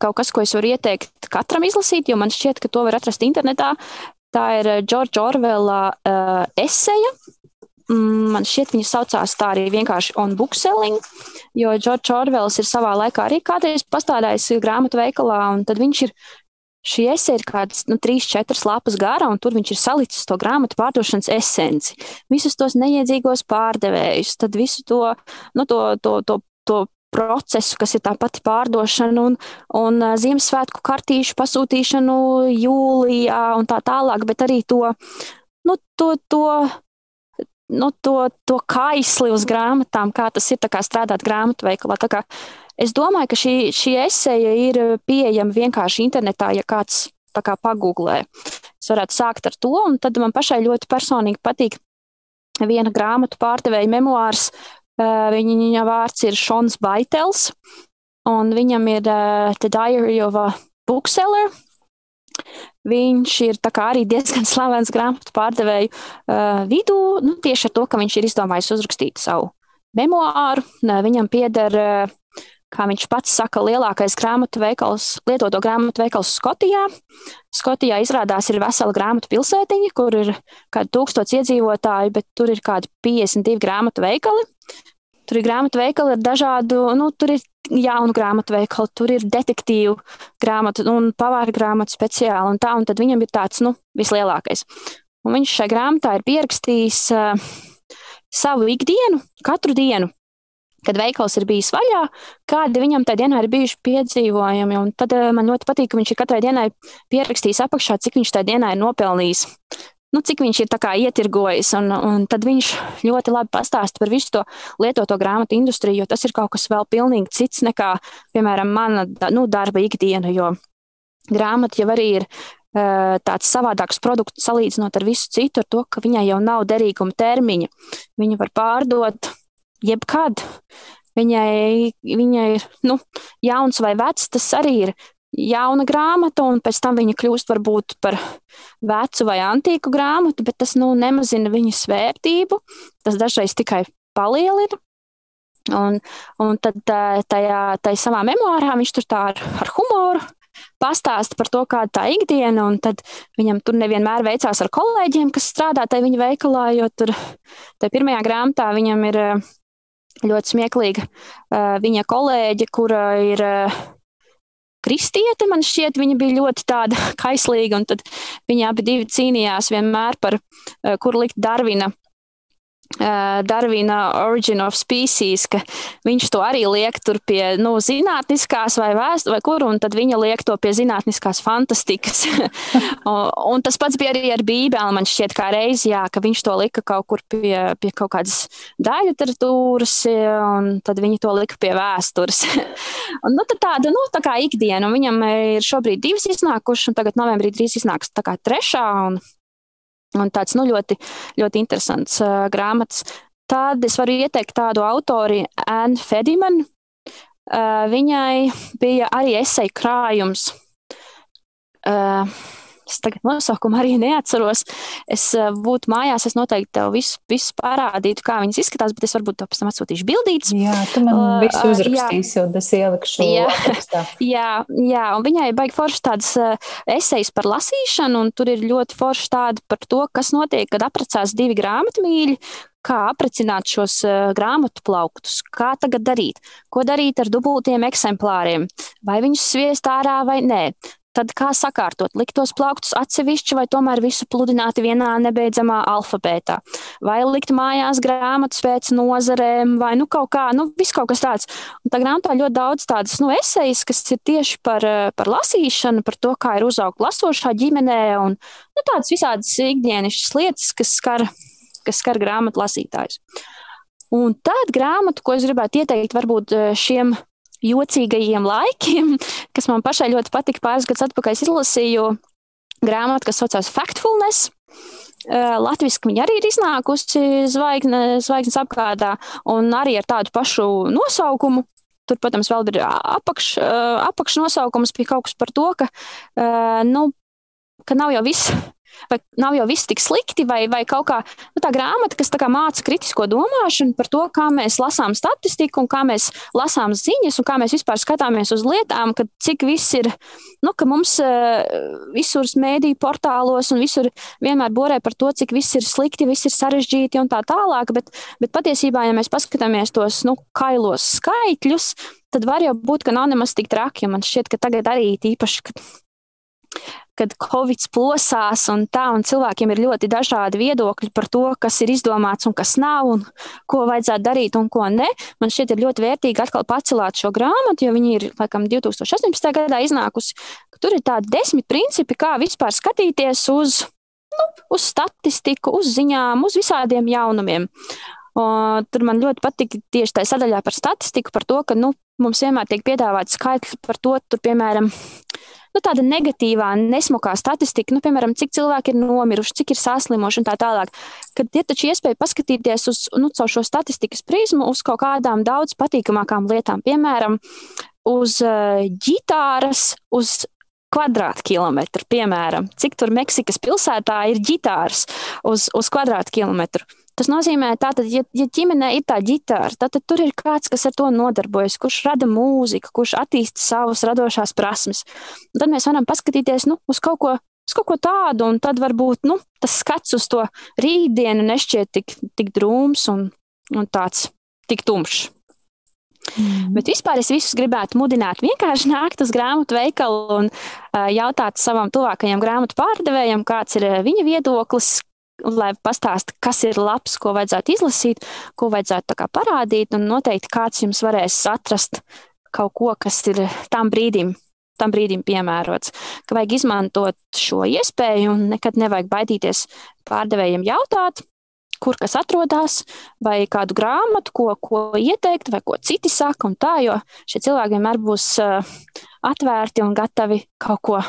Kaut kas, ko es varu ieteikt katram izlasīt, jo man šķiet, ka to var atrast internetā. Tā ir Džordža eh, Orvela uh, eseja. Mm, man šķiet, viņa saucās tā arī vienkārši on bookselling, jo Džordžs Orvels ir savā laikā arī kādreiz pastādājis grāmatu veikalā, un tad viņš ir Šī esē ir kādas nu, trīs, četras lapas gara, un tur viņš ir salicis to grāmatu pārdošanas esenci. Visus tos neiedzīgos pārdevējus, tad visu to, nu, to, to, to, to procesu, kas ir tā pati pārdošana un, un Ziemassvētku kartīšu pasūtīšanu jūlijā un tā tālāk, bet arī to, nu, to, to, nu, to, to kaisli uz grāmatām, kā tas ir strādāt grāmatu veikalā. Es domāju, ka šī, šī eseja ir pieejama vienkārši internetā, ja kāds kā pagūglē. Es varētu sākt ar to, un tad man pašai ļoti personīgi patīk viena grāmatu pārdevēja memoārs Viņa vārds ir Šons Baitels, un viņam ir The Diary of a Bookseller. Viņš ir arī diezgan slavens grāmatu pārdevēju uh, vidū, nu, tieši ar to, ka viņš ir izdomājis uzrakstīt savu memoāru. Viņam pieder, uh, kā viņš pats saka, lielākais grāmatu veikals, lietoto grāmatu veikals Skotijā. Skotijā izrādās ir vesela grāmatu pilsētiņa, kur ir kādi tūkstoši iedzīvotāji, bet tur ir kādi 52 grāmatu veikali. Tur ir grāmatu veikali ar dažādu, nu, tur ir jaunu grāmatu veikalu, tur ir detektīvu grāmatu un pavāra grāmatu speciāli un tā, un tad viņam ir tāds, nu, vislielākais. Un viņš šai grāmatā ir pierakstījis uh, savu ikdienu, katru dienu, kad veikals ir bijis vaļā, kādi viņam tajā dienā ir bijuši piedzīvojumi. Un tad uh, man ļoti patīk, ka viņš ir katrai dienai pierakstījis apakšā, cik viņš tajā dienā ir nopelnījis nu, cik viņš ir ietirgojis. Un, un tad viņš ļoti labi pastāsta par visu to lietoto grāmatu industriju, jo tas ir kaut kas vēl pilnīgi cits nekā, piemēram, mana nu, darba ikdiena. Jo grāmata jau arī ir uh, tāds savādāks produkts salīdzinot ar visu citu, ar to, ka viņai jau nav derīguma termiņa. Viņu var pārdot jebkad. Viņai, viņai ir nu, jauns vai vecs, tas arī ir jauna grāmata, un pēc tam viņa kļūst varbūt par vecu vai antīku grāmatu, bet tas nu, nemazina viņas vērtību. Tas dažreiz tikai palielina. Un, un tad tajā, tajā savā memoārā viņš tur tā ar, ar humoru pastāsta par to, kāda tā ikdiena, un tad viņam tur nevienmēr veicās ar kolēģiem, kas strādā tajā viņa veikalā, jo tur tajā pirmajā grāmatā viņam ir ļoti smieklīga. Viņa kolēģe, kura ir kristiete, man šķiet, viņa bija ļoti tāda kaislīga, un tad viņi abi divi cīnījās vienmēr par, eh, kur likt Darvina Darvina Origin of Species, ka viņš to arī liek tur pie nu, zinātniskās vai vēstures, vai kur, un tad viņa liek to pie zinātniskās fantastikas. un, un tas pats bija arī ar Bībeli. Man šķiet, kā reiz, jā, ka viņš to lika kaut kur pie, pie kaut kādas daļu literatūras, un tad viņi to lika pie vēstures. un, nu, tāda, nu, tā kā ikdiena, un viņam ir šobrīd divas iznākušas, un tagad novembrī drīz iznāks tā kā trešā. Un, Un tāds nu, ļoti, ļoti interesants uh, grāmatas. tad es varu ieteikt tādu autori, Anne Fediman. Uh, viņai bija arī esēja krājums. Uh, es tagad nosaukumu arī neatceros. Es uh, būtu mājās, es noteikti tev visu, visu parādītu, kā viņas izskatās, bet es varbūt to pēc tam atsūtīšu bildītas. Jā, tu man uh, visu uzrakstīsi, uh, un es ielikšu. Jā, jā, jā, un viņai baigi forši tādas uh, esejas par lasīšanu, un tur ir ļoti forši tādi par to, kas notiek, kad apprecās divi grāmatmīļi, kā aprecināt šos uh, grāmatu plauktus, kā tagad darīt, ko darīt ar dubultiem eksemplāriem, vai viņus sviest ārā vai nē. Tad kā sakārtot, likt tos plauktus atsevišķi vai tomēr visu pludināt vienā nebeidzamā alfabētā, vai likt mājās grāmatas pēc nozarēm, vai nu kaut kā, nu viss kaut kas tāds. Un tā grāmatā ļoti daudz tādas, nu, esejas, kas ir tieši par, par lasīšanu, par to, kā ir uzaugt lasošā ģimenē un, nu, tādas visādas ikdienišķas lietas, kas skar kas skar grāmatu lasītājus. Un tad grāmatu, ko es gribētu ieteikt, varbūt eh, šiem jocīgajiem laikiem, kas man pašai ļoti patika pāris gadus atpakaļ, izlasīju grāmatu, kas saucās Factfulness. Eh, Latvijas viņa arī ir iznākusi zvaigzne, zvaigznes apkārtā, un arī ar tādu pašu nosaukumu. Tur, protams, vēl ir apakš, apakšnosaukums, bija kaut kas par to, ka, nu, ka nav jau viss vai nav jau viss tik slikti, vai, vai kaut kā nu, tā grāmata, kas tā māca kritisko domāšanu par to, kā mēs lasām statistiku un kā mēs lasām ziņas un kā mēs vispār skatāmies uz lietām, ka cik viss ir, nu, ka mums uh, visur mēdīju portālos un visur vienmēr borē par to, cik viss ir slikti, viss ir sarežģīti un tā tālāk, bet, bet patiesībā, ja mēs paskatāmies tos, nu, kailos skaitļus, tad var jau būt, ka nav nemaz tik traki. Man šķiet, ka tagad arī īpaši, kad kad Covid plosās un tā, un cilvēkiem ir ļoti dažādi viedokļi par to, kas ir izdomāts un kas nav, un ko vajadzētu darīt un ko ne. Man šķiet, ir ļoti vērtīgi atkal pacelāt šo grāmatu, jo viņi ir, laikam, 2018. gadā iznākusi. Tur ir tādi desmit principi, kā vispār skatīties uz, nu, uz statistiku, uz ziņām, uz visādiem jaunumiem. O, tur man ļoti patīk tieši tā sadaļā par statistiku, par to, ka nu, mums vienmēr tiek piedāvāti skaitļi par to, tur, piemēram, nu, tāda negatīvā, nesmukā statistika, nu, piemēram, cik cilvēki ir nomiruši, cik ir saslimuši un tā tālāk. Kad ir taču iespēja paskatīties uz nu, šo statistikas prizmu, uz kaut kādām daudz patīkamākām lietām, piemēram, uz uh, ģitāras, uz kvadrātkilometru, piemēram, cik tur Meksikas pilsētā ir ģitāras uz, uz kvadrātkilometru. Tas nozīmē, ka, ja, ja ģimenē ir tā ģitāra, tad, tad tur ir kāds, kas ar to nodarbojas, kurš rada mūziku, kurš attīsta savas radošās prasmes. Un tad mēs varam paskatīties nu, uz, kaut ko, uz kaut ko tādu, un tad varbūt nu, tas skats uz to rītdienu nešķiet tik, tik drūms un, un tāds tik tumšs. Mm. Bet vispār es visus gribētu mudināt vienkārši nākt uz grāmatu veikalu un uh, jautāt savam tuvākajam grāmatu pārdevējam, kāds ir viņa viedoklis, lai pastāstītu, kas ir labs, ko vajadzētu izlasīt, ko vajadzētu parādīt, un noteikti kāds jums varēs atrast kaut ko, kas ir tam brīdim. Tam brīdim piemērots, ka vajag izmantot šo iespēju un nekad nevajag baidīties pārdevējiem jautāt, kur kas atrodas, vai kādu grāmatu, ko, ko ieteikt, vai ko citi saka, un tā, jo šie cilvēki vienmēr būs atvērti un gatavi kaut ko,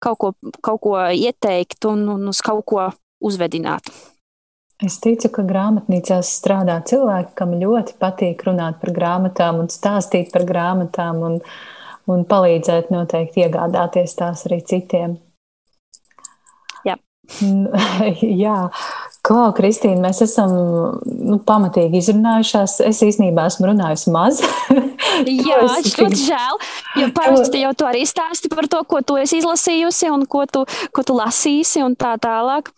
kaut ko, kaut ko ieteikt un, un uz kaut ko uzvedināt. Es ticu, ka grāmatnīcās strādā cilvēki, kam ļoti patīk runāt par grāmatām un stāstīt par grāmatām un, un palīdzēt noteikti iegādāties tās arī citiem. Jā. Jā, Klau, Kristīna, mēs esam nu, pamatīgi izrunājušās. Es īstenībā esmu runājusi maz. Jā, es ļoti žēl, jo parasti jau tu arī stāsti par to, ko tu esi izlasījusi un ko tu, ko tu lasīsi un tā tālāk.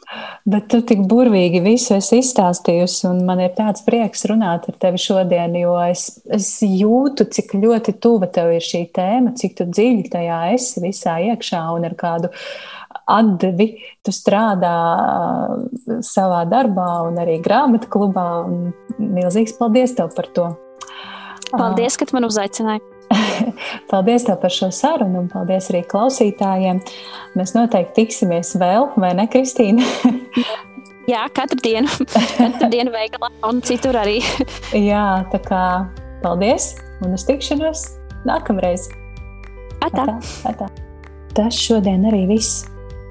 Bet tu tik burvīgi visu esi izstāstījusi, un man ir tāds prieks runāt ar tevi šodien, jo es, es jūtu, cik ļoti tuva tev ir šī tēma, cik tu dziļi tajā esi visā iekšā un ar kādu atdevi tu strādā uh, savā darbā un arī grāmatu klubā. Milzīgs paldies tev par to! Paldies, ka man uzaicināji! paldies tev par šo sarunu un paldies arī klausītājiem. Mēs noteikti tiksimies vēl, vai ne, Kristīna? Jā, katru dienu, katru dienu veikalā un citur arī. Jā, tā kā paldies un uz tikšanos nākamreiz. Atā. Atā, atā. Tas šodien arī viss.